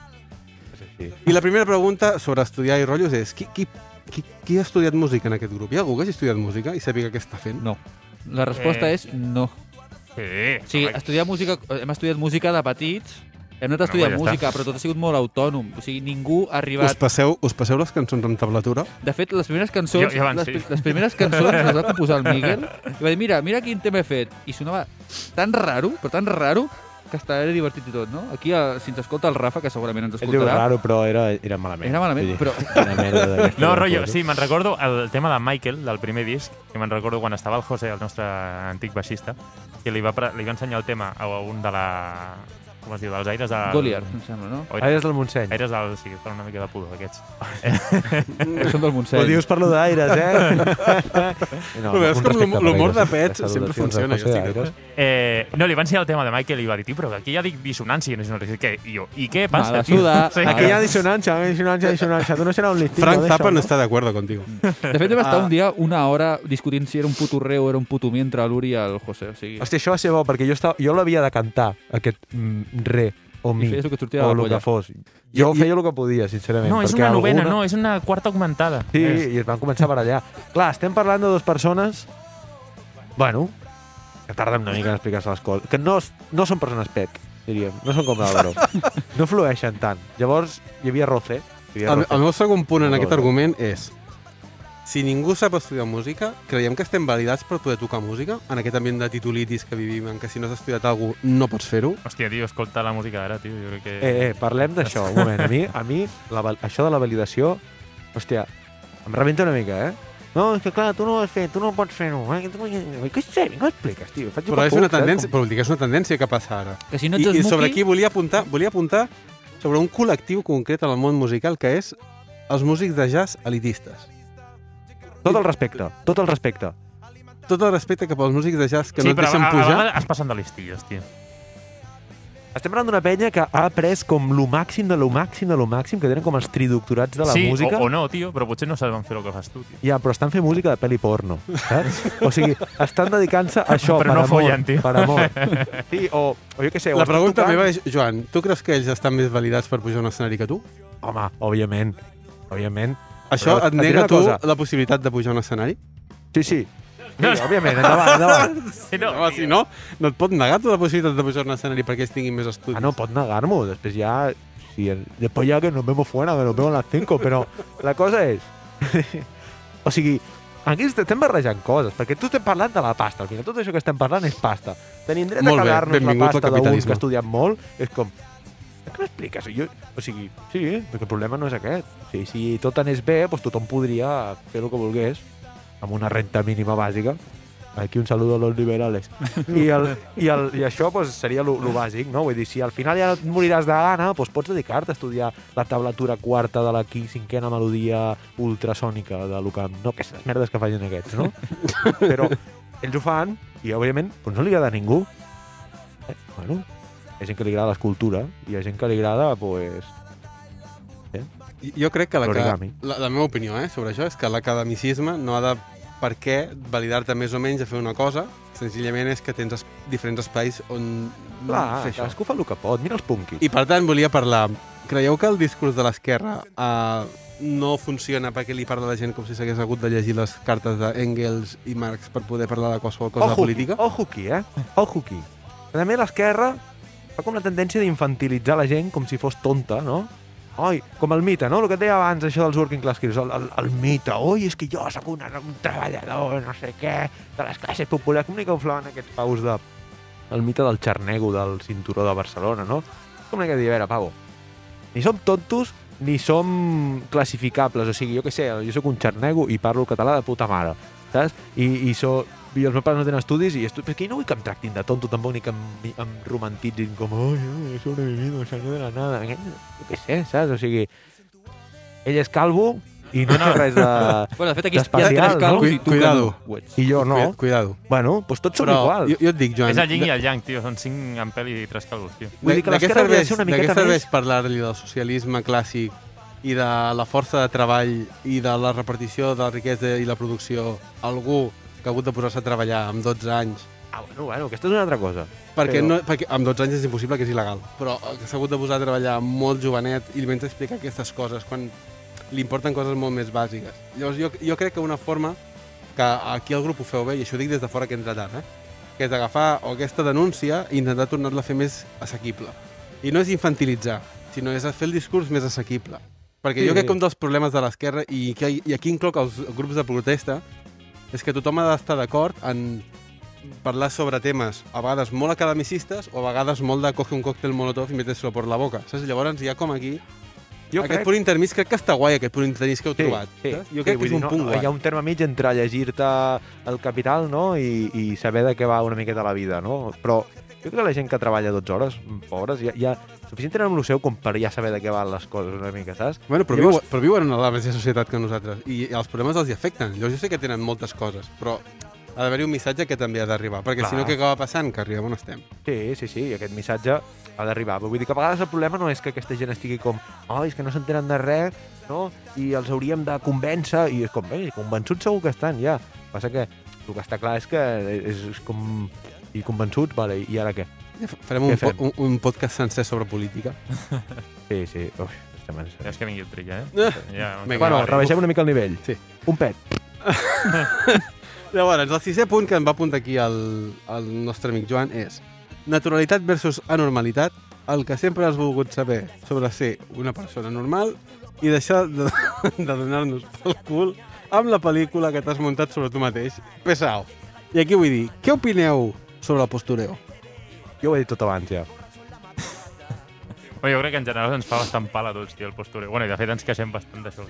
I la primera pregunta sobre estudiar i rotllos és qui, qui, qui, qui ha estudiat música en aquest grup? Hi ha algú que hagi estudiat música i sàpiga què està fent?
No. La resposta
Eh.
és no.
Sí, home,
estudiar música, hem estudiat música de petits, hem anat a
No,
estudiar
està.
música, però tot ha sigut molt autònom. O sigui, ningú ha
Us
arribat...
passeu, us passeu les cançons amb tablatura?
De fet, les primeres cançons,
Jo- jo
les,
sí.
les primeres cançons les va composar el Miguel i va dir, mira, mira quin tema he fet. I sonava tan raro, però tan raro, que hasta era divertit i tot, no? Aquí, eh, si ens escolta el Rafa, que segurament ens
Ell diu
escoltarà,
raro, però era, era malament.
Era malament, però-
Una merda d'aquesta
No, rotllo, sí, me'n recordo el tema de Michael, del primer disc, que me'n recordo quan estava el José, el nostre antic baixista, que li va, pre- li va ensenyar el tema a un de la... com es diu, dels aires del...
Goliar, em sembla, no?
Oi,
Aires del Montseny.
Aires del... Sí, fan una mica de pudor, aquests.
Que són del
Ho
Montseny.
dius per lo d'aires, eh? no,
Però veus com l'humor de
Aires,
pets sempre funciona, jo.
Eh, no, li va ensenyar el tema de Michael i va dir, tio, però aquí ja dic dissonància. No, no, què? I jo, i què passa, tio?
suda.
Sí.
Aquí hi ha dissonància, dissonància, dissonància. Tu no serà un listillo
Frank Zappa no
no?
està de acuerdo contigo.
De fet, vam estar
Ah.
un dia una hora discutint si era un putorreu o era un putumí entre l'Uri i el José. O sigui,
Hòstia, això va ser bo, perquè jo, estava, jo l'havia de cantar, aquest mm, re o mi,
el
o el que
polla.
fos. Jo
I-
feia el que podia, sincerament.
No, és una novena,
alguna...
no, és una quarta augmentada.
Sí,
És...
i es van començar a barallar. Clar, estem parlant de dues persones, bueno, que tarden una mica en explicar-se les coses, que no, no són persones pec, diríem, no són com l'Àlvaro. no flueixen tant. Llavors, hi havia roce. Hi havia
El,
roce.
el meu segon punt en aquest argument és si ningú sap estudiar música, creiem que estem validats per poder tocar música en aquest ambient de titulitis que vivim, en què si no has estudiat alguna cosa no pots fer-ho.
Hòstia, tio, escolta la música d'ara, tio. Jo crec que...
Eh, eh, parlem d'això, un moment. A mi, a mi la, això de la validació, hòstia, em rebenta una mica, eh? No, és que clar, tu no ho has fet, tu no pots fer-ho. Eh? Tu... Què sé, vinga, ho expliques, tio. Faig
Però és una
saps?
tendència, però vol dir que és una tendència que passa ara.
Que si no
I, I sobre aquí volia apuntar, volia apuntar sobre un col·lectiu concret en el món musical que és els músics de jazz elitistes.
Tot el respecte, tot el respecte.
Tot el respecte cap als músics de jazz que
sí,
no et
però
deixen pujar.
vegades es passen de listillos, tio.
Estem parlant d'una penya que ha après com lo màxim de lo màxim de lo màxim, que tenen com els tridoctorats de la
sí,
música.
o, o no, tio, però potser no saben fer el que fas tu, tio.
Ja, però estan fent música de pel·li porno, saps? O sigui, estan dedicant-se a això,
Però
per
no
amor.
follen, tio.
Per amor. Sí, o, o jo què sé,
La pregunta
tocant-
meva és, Joan, tu creus que ells estan més validats per pujar a un escenari que tu?
Home, òbviament, òbviament.
Això
Però
et
et
nega tu
cosa.
la possibilitat de pujar a un escenari?
Sí, sí. Sí, òbviament, endavant, endavant.
Sí, no,
Home, si no, no et pot negar tu la possibilitat de pujar a un escenari perquè ells tinguin més estudis.
Ah, no, pot negar-m'ho. Després ja... Sí, después ya que nos vemos fuera, que nos vemos a las 5, però la cosa és... o sigui, aquí estem barrejant coses, perquè tu estem parlant de la pasta. Al final tot això que estem parlant és pasta. Tenim dret
Molt
a cagar-nos la pasta d'un que ha estudiat molt. És com... Què m'expliques? Jo, o sigui, sí, perquè el problema no és aquest. O sigui, si tot anés bé, doncs tothom podria fer el que volgués amb una renta mínima bàsica Aquí un saludo a los liberales. I, el, i, el, i això pues, seria lo bàsic, no? Vull dir, si al final ja et moriràs de gana, pues, pots dedicar-te a estudiar la tablatura quarta de la cinquena melodia ultrasònica de que... No, que les merdes que facin aquests, no? Però ells ho fan i, òbviament, pues, no li agrada a ningú. Eh, bueno, hi ha gent que li agrada l'escultura i hi ha gent que li agrada, pues,
Jo crec que la,
L'origami.
la, la meva opinió eh, sobre això és que l'academicisme no ha de per què validar-te més o menys a fer una cosa, senzillament és que tens es, diferents espais on
clar,
fer això.
cadascú fa el que pot. Mira els punkis.
I per tant volia parlar, creieu que el discurs de l'esquerra eh, no funciona perquè li parla a la gent com si s'hagués hagut de llegir les cartes d'Engels i Marx per poder parlar de qualsevol cosa
Ojo
política?
Ojo aquí, eh? Ojo aquí. També l'esquerra fa com la tendència d'infantilitzar la gent com si fos tonta, no? Oi, com el mite, no? El que et deia abans, això dels working class kids, el, el, el mite. Oi, és que jo sóc una, un treballador, no sé què, de les classes populars. Com li cauflaven aquests paus de... El mite del xarnego del cinturó de Barcelona, no? Com li que dir, a veure, pavo, ni som tontos ni som classificables. O sigui, jo què sé, jo sóc un xarnego i parlo català de puta mare, saps? I, i, so, i els meus pares no tenen estudis i estu... perquè no vull que em tractin de tonto tampoc ni que em, em romantitzin com ai, he sobrevivido, senyor de la nada. Jo què sé, saps? O sigui, ell és calvo i no, té res de...
Bueno, de fet, aquí hi ha tres calvos
no?
i tu
Cuidado.
que no ho ets.
I jo no.
Cuida- Cuidado.
Bueno, doncs tots som
Però
iguals.
jo, jo et dic, Joan...
És el yin
de-
i el yang, tio. Són cinc amb pèl i tres calvos, tio.
Vull dir que l'esquerra hauria de ser una
de què
miqueta
serveix
més...
parlar-li del socialisme clàssic i de la força de treball i de la repartició de la riquesa i la producció a algú que ha hagut de posar-se a treballar amb 12 anys
Ah, bueno, bueno, aquesta és una altra cosa.
perquè,
Però-
no, perquè amb 12 anys és impossible que és il·legal però que s'ha hagut de posar a treballar molt jovenet i li vens a explicar aquestes coses quan li importen coses molt més bàsiques llavors jo, jo crec que una forma que aquí al grup ho feu bé i això ho dic des de fora que entra tard eh? que és agafar aquesta denúncia i intentar tornar-la a fer més assequible i no és infantilitzar sinó és fer el discurs més assequible perquè
Sí.
jo crec que un dels problemes de l'esquerra i, que, i aquí incloc els grups de protesta és que tothom ha d'estar d'acord en parlar sobre temes a vegades molt academicistes o a vegades molt de coge un còctel molotov i metes-lo per la boca. Saps? Llavors ha com aquí...
Jo
aquest
crec...
punt intermig crec que està guai, aquest punt intermig que heu
Sí,
trobat.
sí.
saps? Jo
Sí,
crec
vull
que és un
dir,
punt
no,
guai.
Hi ha un terme mig entre llegir-te el Capital no? I, i saber de què va una miqueta la vida, no? Però jo crec que la gent que treballa 12 hores, pobres, ja, ja suficient tenen amb el seu com per ja saber de què van les coses una mica, saps?
Bueno, però,
Llavors-
viu, però viuen en la mateixa societat que nosaltres i els problemes els hi afecten. Jo, jo sé que tenen moltes coses, però ha d'haver-hi un missatge que també ha d'arribar, perquè
Clar.
si no, què acaba passant? Que arribem on estem.
Sí, sí, sí, i aquest missatge ha d'arribar. Vull dir que a vegades el problema no és que aquesta gent estigui com oh, és que no s'entenen de res, no? I els hauríem de convèncer, i és com, bé, convençuts segur que estan, ja. Passa que el que està clar és que és, és com... I convençuts, vale, i ara què?
Farem un,
fem?
po un, un podcast sencer sobre política.
Sí, sí, uf, estem en
Ja és que vingui el trilla,
Eh.
eh? Ja,
Vinga,
Bueno, rebaixem una mica el nivell.
Sí.
Un pet.
Llavors, el sisè punt que em va apuntar aquí el, el nostre amic Joan és naturalitat versus anormalitat, el que sempre has volgut saber sobre ser una persona normal i deixar de, de donar-nos pel cul amb la pel·lícula que t'has muntat sobre tu mateix. Pesao. I aquí vull dir, què opineu sobre el postureo?
Jo ho he dit tot abans, ja.
Bueno, jo crec que en general ens fa bastant pal a tots, tio, el postureo. Bueno, i de fet ens queixem bastant d'això.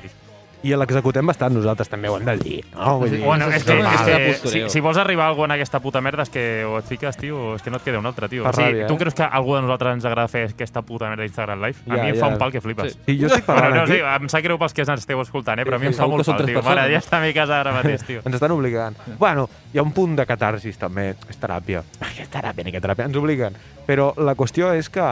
I l'executem bastant nosaltres, també ho hem de dir. No? Vull dir,
Bueno, és que, és que
de
si,
postureo.
si vols arribar a algú en aquesta puta merda és que o et fiques, tio, és que no et queda un altre, tio.
Fa
o sigui,
ràbia,
tu
eh?
creus que a algú de nosaltres ens agrada fer aquesta puta merda d'Instagram Live? A
Ja,
mi em
ja.
fa un pal que flipes.
Sí.
Sí, jo estic
Bueno,
parlant
no,
aquí.
sí, em sap greu pels que ens esteu escoltant, eh? però a mi em
sí,
fa molt
que
pal, tio. Mare, ja està a mi a casa ara mateix, tio.
Ens estan obligant. Bueno, hi ha un punt de catarsis, també. És teràpia. És teràpia, ni que teràpia. Ens obliguen. Però la qüestió és que...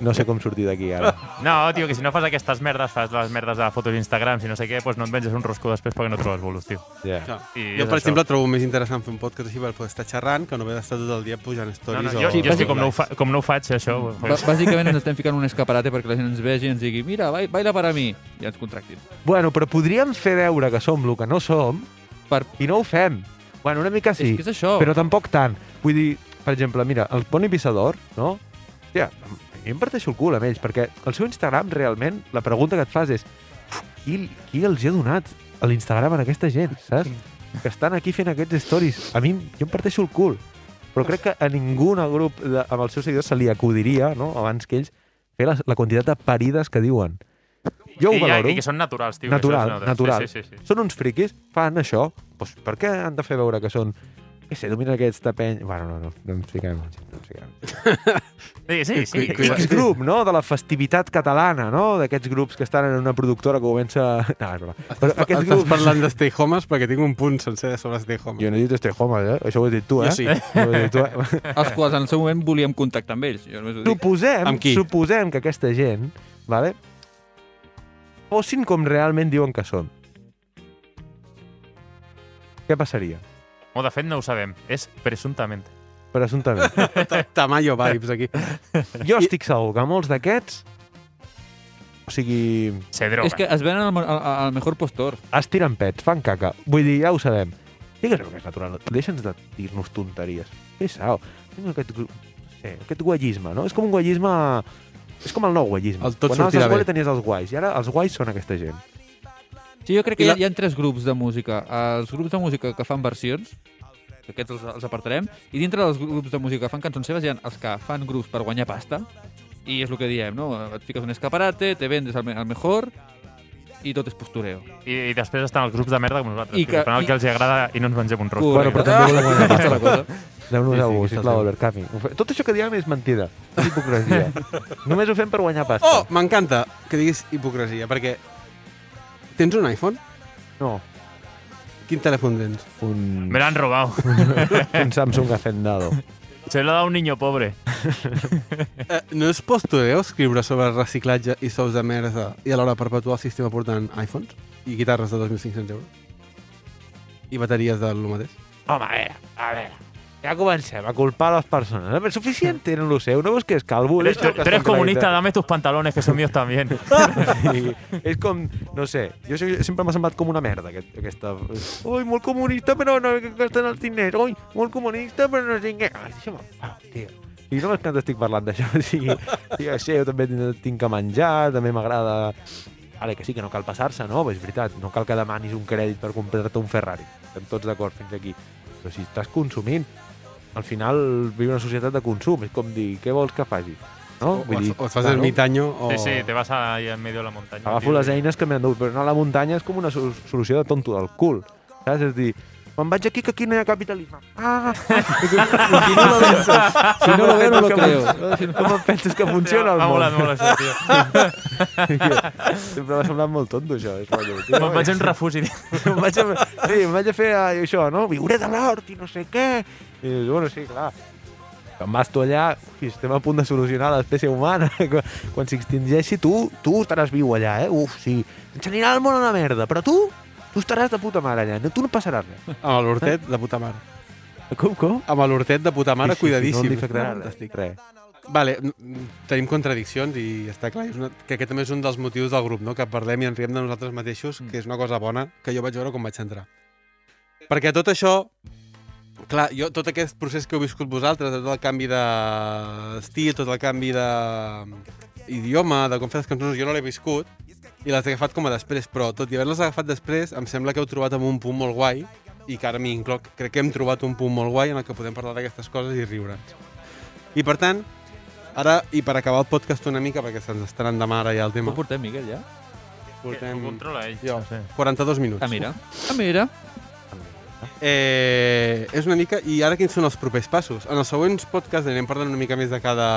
No sé com sortir d'aquí, ara.
No, tio, que si no fas aquestes merdes, fas les merdes de fotos d'Instagram, si no sé què, doncs no et menges un rosco després perquè no trobes bolos, tio.
Ja.
I
Jo, per
això.
exemple, trobo més interessant fer un podcast així per poder estar xerrant que no haver d'estar tot el dia pujant
No,
stories
no,
o...
jo, jo és que com no, ho fa, com no ho faig, això... Pues,
Bàsicament ens estem ficant un escaparate perquè la gent ens vegi i ens digui mira, bai- baila per a mi, i ens contractin.
Bueno, però podríem fer veure que som el que no som
Per...
i no ho fem. Bueno, una mica sí,
És que és això.
però tampoc tant. Vull dir, per exemple, mira, el Pony Pissador, no? Hòstia, mi em parteixo el cul amb ells, perquè el seu Instagram, realment, la pregunta que et fas és "Uf, qui, qui els hi ha donat a l'Instagram a aquesta gent, saps? Que estan aquí fent aquests stories. A mi, jo em parteixo el cul. Però crec que a ningú en el grup de, amb els seus seguidors se li acudiria, no?, abans que ells, fer la, la quantitat de parides que diuen. Jo ho
I,
valoro.
I que són naturals, tio.
natural, natural.
Sí, sí, sí. sí.
Són uns friquis, fan això. Doncs per què han de fer veure que són... Què sé, dominen aquesta penya... Bueno, no, no, no ens fiquem. No ens fiquem.
Sí, sí, sí.
És grup, no?, de la festivitat catalana, no?, d'aquests grups que estan en una productora que comença... No, és broma. Però
Estàs,
aquests
estàs
grups...
parlant de Stay Homes perquè tinc un punt sencer sobre Stay Homes.
Jo no he dit Stay Home, eh? Això ho has dit tu, eh?
Jo sí.
Ho dit tu, eh?
Els quals en el seu moment volíem contactar amb ells. Jo només ho dic.
Suposem,
Amb qui?
suposem que aquesta gent, vale, fossin com realment diuen que són. Què passaria?
Oh, de fet, no ho sabem. És presumptament.
Presumptament.
Tamayo vibes aquí.
Jo estic segur que molts d'aquests o sigui,
Se droga.
És que es venen al, al, al mejor postor.
es tiren pets, fan caca. Vull dir, ja ho sabem. Digues que és natural. Deixa'ns de dir-nos tonteries. Sao. Tinc aquest, sé, aquest guallisme, no? És com un guallisme... És com el nou guallisme.
El tot
Quan anaves a
bé.
tenies els guais, i ara els guais són aquesta gent.
Sí, jo crec que
la-
hi, ha, hi ha tres grups de música. Els grups de música que fan versions, que aquests els, els apartarem, i dintre dels grups de música que fan cançons seves hi ha els que fan grups per guanyar pasta, i és el que diem, no? Et fiques un escaparate, te vendes al, me al mejor, i tot és postureo.
I, I després estan els grups de merda com nosaltres,
I que-
que, fan el
i-
que els agrada i no ens mengem un rostre.
Bueno, però també volem guanyar
és la cosa.
Aneu-nos
Sí,
a
sí,
algú,
aquesta
sisplau. Albert fe- Tot això que diem és mentida. És hipocresia. Només ho fem per guanyar pasta.
Oh, m'encanta que diguis hipocresia, perquè tens un iPhone?
No,
Quin telèfon tens?
un,
Me l'han robado.
un Samsung Hacendado.
Se lo da un niño pobre.
Eh, no és postureo escriure sobre reciclatge i sous de merda i alhora perpetuar el sistema portant iPhones i guitarres de 2.500 euros? I bateries de lo mateix?
Home, a veure, a veure. Ja comencem a culpar a les persones. A veure, suficient tenen lo seu. No veus que és calvo?
Eres, tú, eres comunista, dame tus pantalones, que son míos también.
Sí, és com, no sé, jo sempre m'ha semblat com una merda aquest, aquesta... Ui, molt comunista, però no que gasten els diners. Ui, molt comunista, però no tinc... Ai, deixa'm en pau, tio. I no és que t'estic parlant d'això, o sigui, sí, sí, jo també tinc- tinc que menjar, també m'agrada... Ara que sí, que no cal passar-se, no? Però és veritat, no cal que demanis un crèdit per comprar-te un Ferrari. Estem tots d'acord fins aquí. Però si estàs consumint, al final viu una societat de consum. És com dir, què vols que faci? No?
O, o, et- o et fas el
claro.
mitaño o...
Sí, sí, te vas ahí en medio de la montaña.
Agafo les eines que m'han dut, però anar a la muntanya és com una so- solució de tonto del cul. Saps? És dir, me'n vaig aquí que aquí no hi ha capitalisme. Ah!
Si no lo veo, si no lo, veo, no lo creo.
Com em penses que funciona el
M'ha
món?
molat molt això, tio.
Sempre m'ha semblat molt tonto, això. És rotllo, tio,
Me'n vaig en refugi.
em vaig a, sí, em vaig a fer eh, això, no? Viuré de l'hort i no sé què. I dius, bueno, sí, clar. Quan vas tu allà, ui, estem a punt de solucionar l'espècie humana. Quan, s'extingeixi, tu, tu estaràs viu allà, eh? Uf, sí. Ens anirà el món a la merda, però tu, tu estaràs de puta mare allà. No, tu no passaràs res.
Amb l'hortet de puta mare.
Com, com?
Amb l'hortet de puta mare, cuidadíssim.
No li afectarà
Fantàstic.
res.
Vale, tenim contradiccions i està clar, és una, que aquest també és un dels motius del grup, no? que parlem i ens riem de nosaltres mateixos, que és una cosa bona que jo vaig veure quan vaig entrar. Perquè tot això, clar, jo tot aquest procés que heu viscut vosaltres, tot el canvi d'estil, tot el canvi d'idioma, de com fer les cançons, jo no l'he viscut i les he agafat com a després, però tot i haver-les agafat després, em sembla que heu trobat amb un punt molt guai i que ara m'hi incloc. Crec que hem trobat un punt molt guai en el que podem parlar d'aquestes coses i riure'ns. I per tant, Ara, i per acabar el podcast una mica, perquè se'ns anant de mare ja el tema,
Ho portem, Miquel, ja?
portem
Ho controla ell.
Jo.
No sé.
42 minuts.
Ah, mira. Ah, mira.
Eh, és una mica... I ara quins són els propers passos? En els següents podcasts anirem parlant una mica més de cada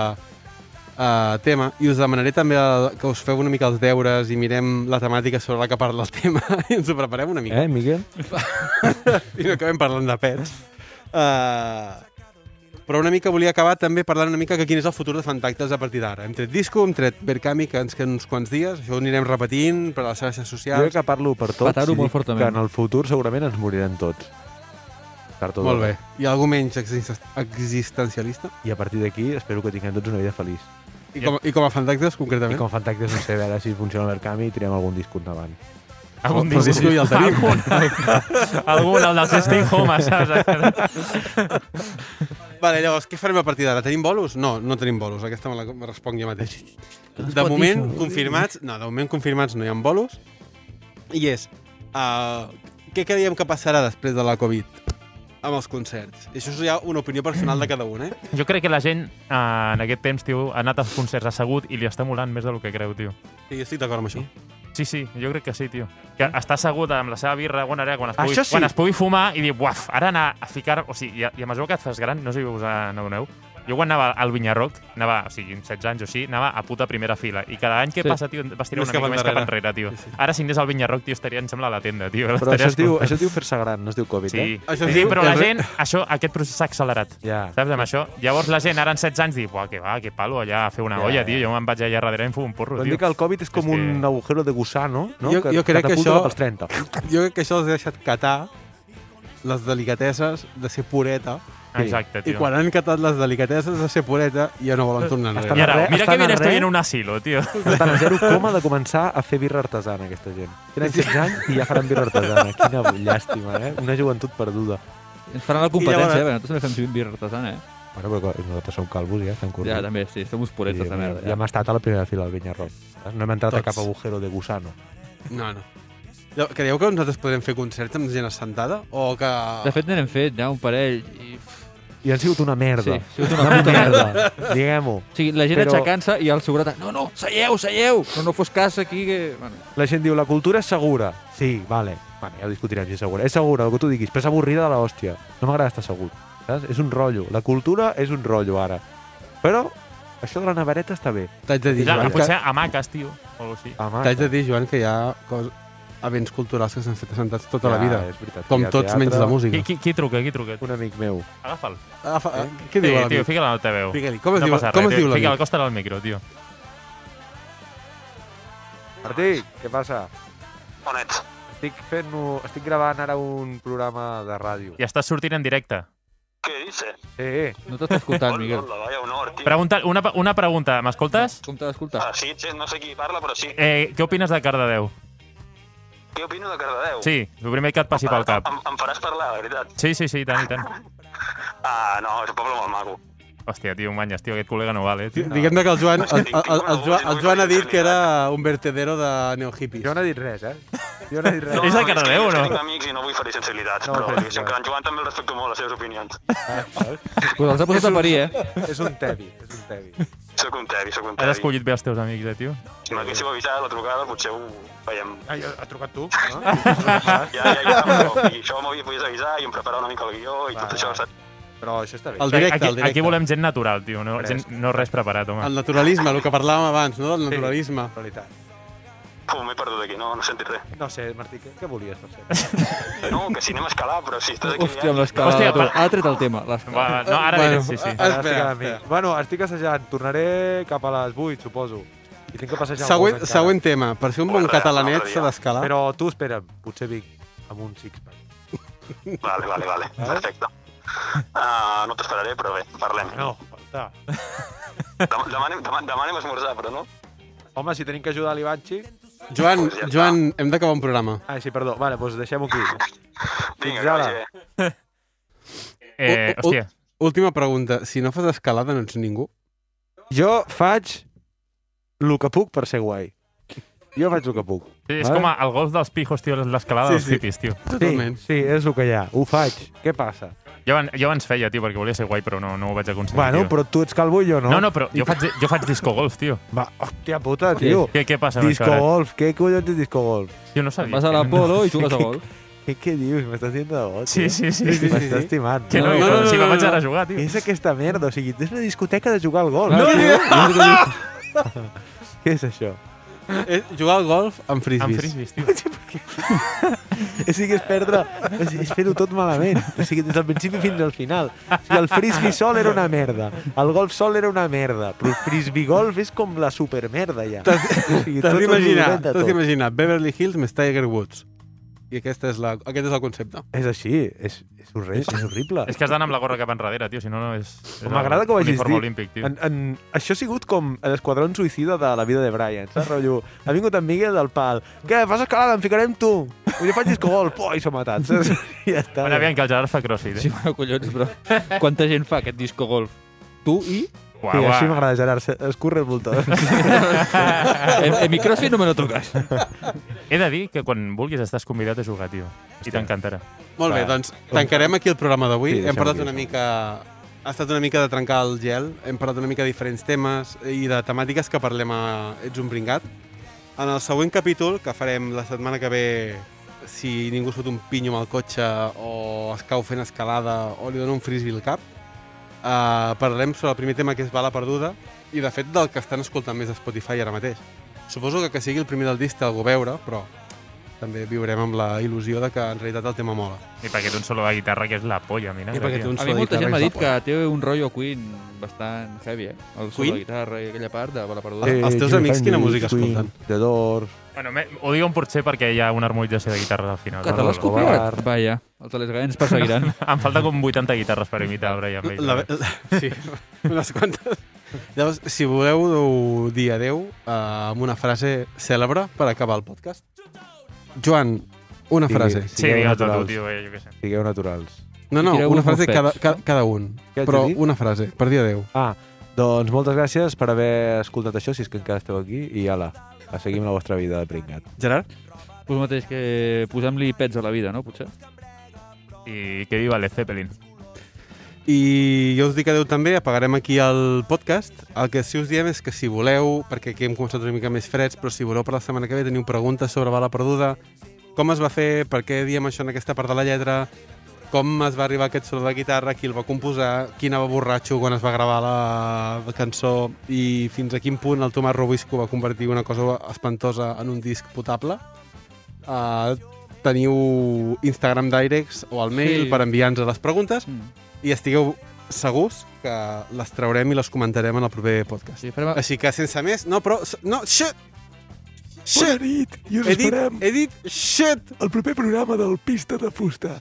uh, tema i us demanaré també el, que us feu una mica els deures i mirem la temàtica sobre la que parla el tema i ens ho preparem una mica.
Eh, Miguel?
I no acabem parlant de pets. Uh, però una mica volia acabar també parlant una mica que quin és el futur de Fantactes a partir d'ara. Hem tret disco, hem tret Berkami, que ens queden uns quants dies, això ho anirem repetint per a les xarxes
Jo
socials.
crec que parlo per tots
Petar-ho
i
molt
dic
fortament.
que en el futur segurament ens morirem tots. Tard o
Molt bé. I algú menys existen- existencialista?
I a partir d'aquí espero que tinguem tots una vida feliç.
I com, i com a Fantactes,
I
concretament?
com a Fantactes no sé, a veure si funciona el canvi i tirem algun disc endavant.
Algun
el disco ja el tenim.
Algun, algun el dels Stay Home, saps?
Vale, llavors, què farem a partir d'ara? Tenim bolos? No, no tenim bolos. Aquesta me la me responc jo mateix. De moment,
dir,
confirmats... No, de moment confirmats no hi ha bolos. I és... Uh, què creiem que passarà després de la Covid amb els concerts? I això és ja una opinió personal de cada un, eh?
Jo crec que la gent eh, en aquest temps, tio, ha anat als concerts assegut i li està molant més del que creu, tio.
Sí, jo estic d'acord amb això.
Sí, sí, jo crec que sí, tio. Que està assegut amb la seva birra guanarà quan es pugui,
Això sí.
quan es pugui fumar i dir, uaf, ara anar a ficar... O sigui, i a, i a mesura que et fas gran, no sé si us n'adoneu, jo quan anava al Vinyarroc, anava, o sigui, amb 16 anys o així, anava a puta primera fila. I cada any que
Sí.
passa, tio, vas tirar una mica més cap enrere, tio.
Sí, sí.
Ara, si anés al Vinyarroc, tio, estaria, em sembla, a la tenda, tio.
Però això es, diu, això es diu fer-se gran, no es diu Covid,
Sí,
eh?
Això
sí
diu-
però la gent, això, aquest procés s'ha accelerat.
Ja.
Saps, amb això? Llavors la gent ara en 16 anys diu, buah, que va, que palo, allà a fer una
Ja,
olla, tio. Jo me'n vaig allà darrere i em fumo un porro,
Vam
tio.
dir que el Covid és com
És que-
un agujero de gusano, no?
Jo- jo crec que això-
Pels 30.
Jo crec que això els ha deixat catar les delicatesses de ser pureta
Exacte,
i
tio.
quan han catat les delicatesses de ser pureta ja no volen tornar
Estan
I
enrere.
ara, mira
estan
que bien
a
estoy en un asilo, tio.
Estan a zero coma de començar a fer birra artesana, aquesta gent. Tenen 16 anys i ja faran birra artesana. Quina llàstima, eh? Una joventut perduda.
Ens faran la competència,
llavors-
eh? perquè Nosaltres també fem birra artesana, eh?
Bueno, però nosaltres som calvos ja, estem curts.
Ja, també, sí. Som uns puretes de merda.
Ja hem estat a la primera fila del Vinyarroc. No hem entrat
Tots.
a cap agujero de gusano.
No, no. Creieu que nosaltres podrem fer concerts amb gent assentada? O que...
De fet, n'hem fet ja un parell. I...
I han sigut una merda.
Sí, ha sigut
una,
una puta
merda. Diguem-ho.
O sigui, la gent
Però-
aixecant-se i el seguretat, no, no, seieu, seieu, no, no fos cas aquí que... Bueno,
La gent diu, la cultura és segura. Sí, vale. Vale, ja ho discutirem si és segura. És segura, el que tu diguis, però és avorrida de l'hòstia. No m'agrada estar segut. Saps? És un rotllo. La cultura és un rotllo, ara. Però això de la nevereta està bé.
T'haig de dir,
Ja,
Joan, que...
potser hamaques, tio, o alguna així.
Home,
T'haig de dir, Joan, que hi ha cos... events culturals que s'han fet assentats tota la vida.
És veritat.
Com
Hi ha
tots
teatre.
menys la música.
Qui, qui, qui truca, qui truca?
Un amic meu.
Agafa'l.
Agafa,
Eh?
Què diu
Sí,
l'amic?
tio, fica-la en el teu veu.
Fica-li. Com es
no
diu, com
res,
es diu
tio. Fica-la,
l'amic?
acosta-la al micro, tio.
Martí, què passa?
On ets?
Estic fent estic gravant ara un programa de ràdio.
I estàs sortint en directe.
Què dices?
Sí,
no t'està escoltant, Miguel.
hola, vaya honor, tio.
Pregunta, una, una pregunta, m'escoltes?
Com t'ha d'escoltar?
Ah, sí, sí, no sé qui parla, però sí.
Eh, què opines de Cardedeu?
Què opino de Cardedeu?
Sí, el primer que et passi pel cap.
Em, em faràs parlar, la veritat.
Sí, sí, sí, i tant, i tant.
Ah, no, és un poble molt maco.
Hòstia, tio, manyes, tio, aquest col·lega no vale, tio.
Diguem-ne que el Joan, el, el, el, el, Joan, el Joan ha dit que era un vertedero de neohippies.
jo no he dit res, eh? Jo no he dit res.
És de Cardedeu, no?
Tinc amics i no vull ferir sensibilitats,
No,
però diguéssim que en Joan també el respecto molt, les seves opinions.
Pues els ha posat a parir, eh?
És un tevi, és un tevi.
Soc un tevi, soc un
Has
tevi.
escollit bé els teus amics, eh, tio?
Si m'haguéssiu avisat la trucada, potser ho veiem.
Ai, ha trucat tu? No?
Ja, ja, ja, però i això m'ho podies avisar i em preparar una mica el guió i
Va,
tot això,
va.
saps?
Però això està bé.
El directe,
aquí,
el directe.
aquí volem gent natural, tio, no,
Fresc.
gent, no res preparat, home.
El naturalisme, el que parlàvem abans, no? Del naturalisme.
En realitat.
Pum, m'he perdut aquí, no, no he sentit res.
No sé, Martí, què, què volies, per ser?
No, que si anem a escalar, però si estàs aquí...
Hòstia, amb l'escalada.
Hòstia,
tu. Ha tret el tema,
Va,
l'escalada.
no, ara
Bueno,
diré, sí, sí.
Ara estic
espera,
a mi.
espera.
Bueno, estic assajant. Tornaré cap a les 8, suposo. I tinc que passejar
Següent, següent tema. Per ser un bon
un
catalanet s'ha d'escalar.
Però tu, espera'm, potser vinc amb un six-pack.
Vale, vale, vale, perfecte. Uh, no t'esperaré, però bé, parlem.
No, falta.
Dem demanem, dem demanem esmorzar, però no?
Home, si tenim que ajudar l'Ivanchi...
Joan,
Pues ja està.
Joan, hem d'acabar un programa.
Ah, sí, perdó. Vale, doncs deixem-ho aquí.
Vinga,
Fins
que
ara.
Eh, hòstia,
Última pregunta. Si no fas escalada, no ets ningú?
Jo faig el que puc per ser guai. Jo faig el que puc.
sí, és
vale?
com el golf dels pijos, tio, l'escalada
Sí,
dels
sí.
hippies, tio.
Totalment.
Sí, sí, és el que hi ha. Ho faig. Què passa?
Jo, jo abans feia, tio, perquè volia ser guai, però no, no ho vaig aconseguir,
Bueno,
tio.
però tu ets calvo i jo no.
No, no, però jo faig, jo faig disco golf, tio.
Va, hòstia puta, tio.
Què, què passa amb
Disco
això ara?
golf. Què collons és disco golf?
Tio, no sabia.
Vas a l'Apolo i jugues a golf.
Què, què dius? M'estàs dient de tio?
Sí, sí, sí. sí,
M'estàs
sí, sí.
estimant.
Que no,
No,
no,
no,
no,
no,
si
no,
me'n vaig
no.
anar a jugar, tio.
És aquesta merda? O sigui, és una discoteca de jugar al golf.
No, tio.
Què és això?
Eh, jugar al golf amb frisbees.
Amb frisbees, tio.
O sigui, és perdre... És, és fer-ho tot malament. O sigui, des del principi fins al final. O sigui, el frisbee sol era una merda. El golf sol era una merda. Però el frisbee golf és com la supermerda, ja.
T'has
O sigui,
d'imaginar, t'has d'imaginar Beverly Hills més Tiger Woods. I aquesta és la, aquest és el concepte.
És així, és, és, horri és horrible.
És que has d'anar amb la gorra cap enrere, tio, si no, no és... és
M'agrada que ho hagis dit.
olímpic, tio.
En, en, això ha sigut com l'esquadrón suïcida de la vida de Brian, saps? Rotllo, ha vingut en Miguel del pal. Què, fas escalada? Em ficarem tu. Jo faig disco golf. Poi, som matats. saps? I ja està.
Bueno, aviam, que el Gerard fa crossfit, eh?
Sí, bueno, collons, però quanta gent fa aquest disco golf? Tu i...
Uau,
Sí, així
uau.
m'agrada, Gerard. Escurre el voltor.
En, en mi crossfit no me lo tocas.
He de dir que quan vulguis estàs convidat a jugar, tio. I t'encantarà.
Molt bé,
Va.
doncs tancarem aquí el programa d'avui.
Sí,
hem parlat
aquí,
una mica... Ha estat una mica de trencar el gel, hem parlat una mica de diferents temes i de temàtiques que parlem a Ets un bringat. En el següent capítol, que farem la setmana que ve, si ningú surt un pinyo amb el cotxe o es cau fent escalada o li dona un frisbee al cap, uh, parlarem sobre el primer tema que és Bala Perduda i, de fet, del que estan escoltant més a Spotify ara mateix. Suposo que que sigui el primer del disc algú veure, però també viurem amb la il·lusió de que en realitat el tema mola.
I perquè té un solo de guitarra que és la polla, mira.
I perquè té un
A
solo
mi
de
molta
guitarra
gent m'ha
és la
dit que té un rotllo Queen bastant heavy, eh? El solo
Queen?
de guitarra i aquella part de Bala Perduda.
Eh, els teus amics quina música
Queen,
escolten?
The Doors...
Bueno, me, ho diuen potser perquè hi ha una harmonització de guitarres al final.
que te l'has copiat? Vaja, els ens perseguiran.
Em falta com 80 guitarres per imitar el Brian May.
La, la, sí, unes quantes. Llavors, si voleu dir adeu eh, amb una frase cèlebre per acabar el podcast. Joan, una frase.
Sí,
Sigueu
digue'l tot tu,
naturals.
tio, eh, jo què sé.
Sigueu naturals.
No, no, una frase cada, cada, cada un.
Què haig
Però
dir?
una frase, per dir adeu.
Ah, doncs moltes gràcies per haver escoltat això, si és que encara esteu aquí, i ala, a seguir amb la vostra vida de pringat.
Gerard?
Pues el mateix que posem-li pets a la vida, no? Potser.
I que viva Led Zeppelin.
I jo us dic adeu també, apagarem aquí el podcast. El que sí us diem és que si voleu, perquè aquí hem començat una mica més freds, però si voleu per la setmana que ve teniu preguntes sobre Bala Perduda, com es va fer, per què diem això en aquesta part de la lletra, com es va arribar aquest solo de guitarra, qui el va composar, qui anava borratxo quan es va gravar la cançó i fins a quin punt el Tomàs Robisco va convertir una cosa espantosa en un disc potable. Uh, teniu Instagram Directs o el mail
Sí.
per enviar-nos les preguntes
Mm.
I estigueu segurs que les traurem i les comentarem en el proper podcast.
Sí, farem...
Així que sense més... No, però... No, shit! Shit!
nit, i
He dit, he dit shit!
al proper programa del Pista de Fusta.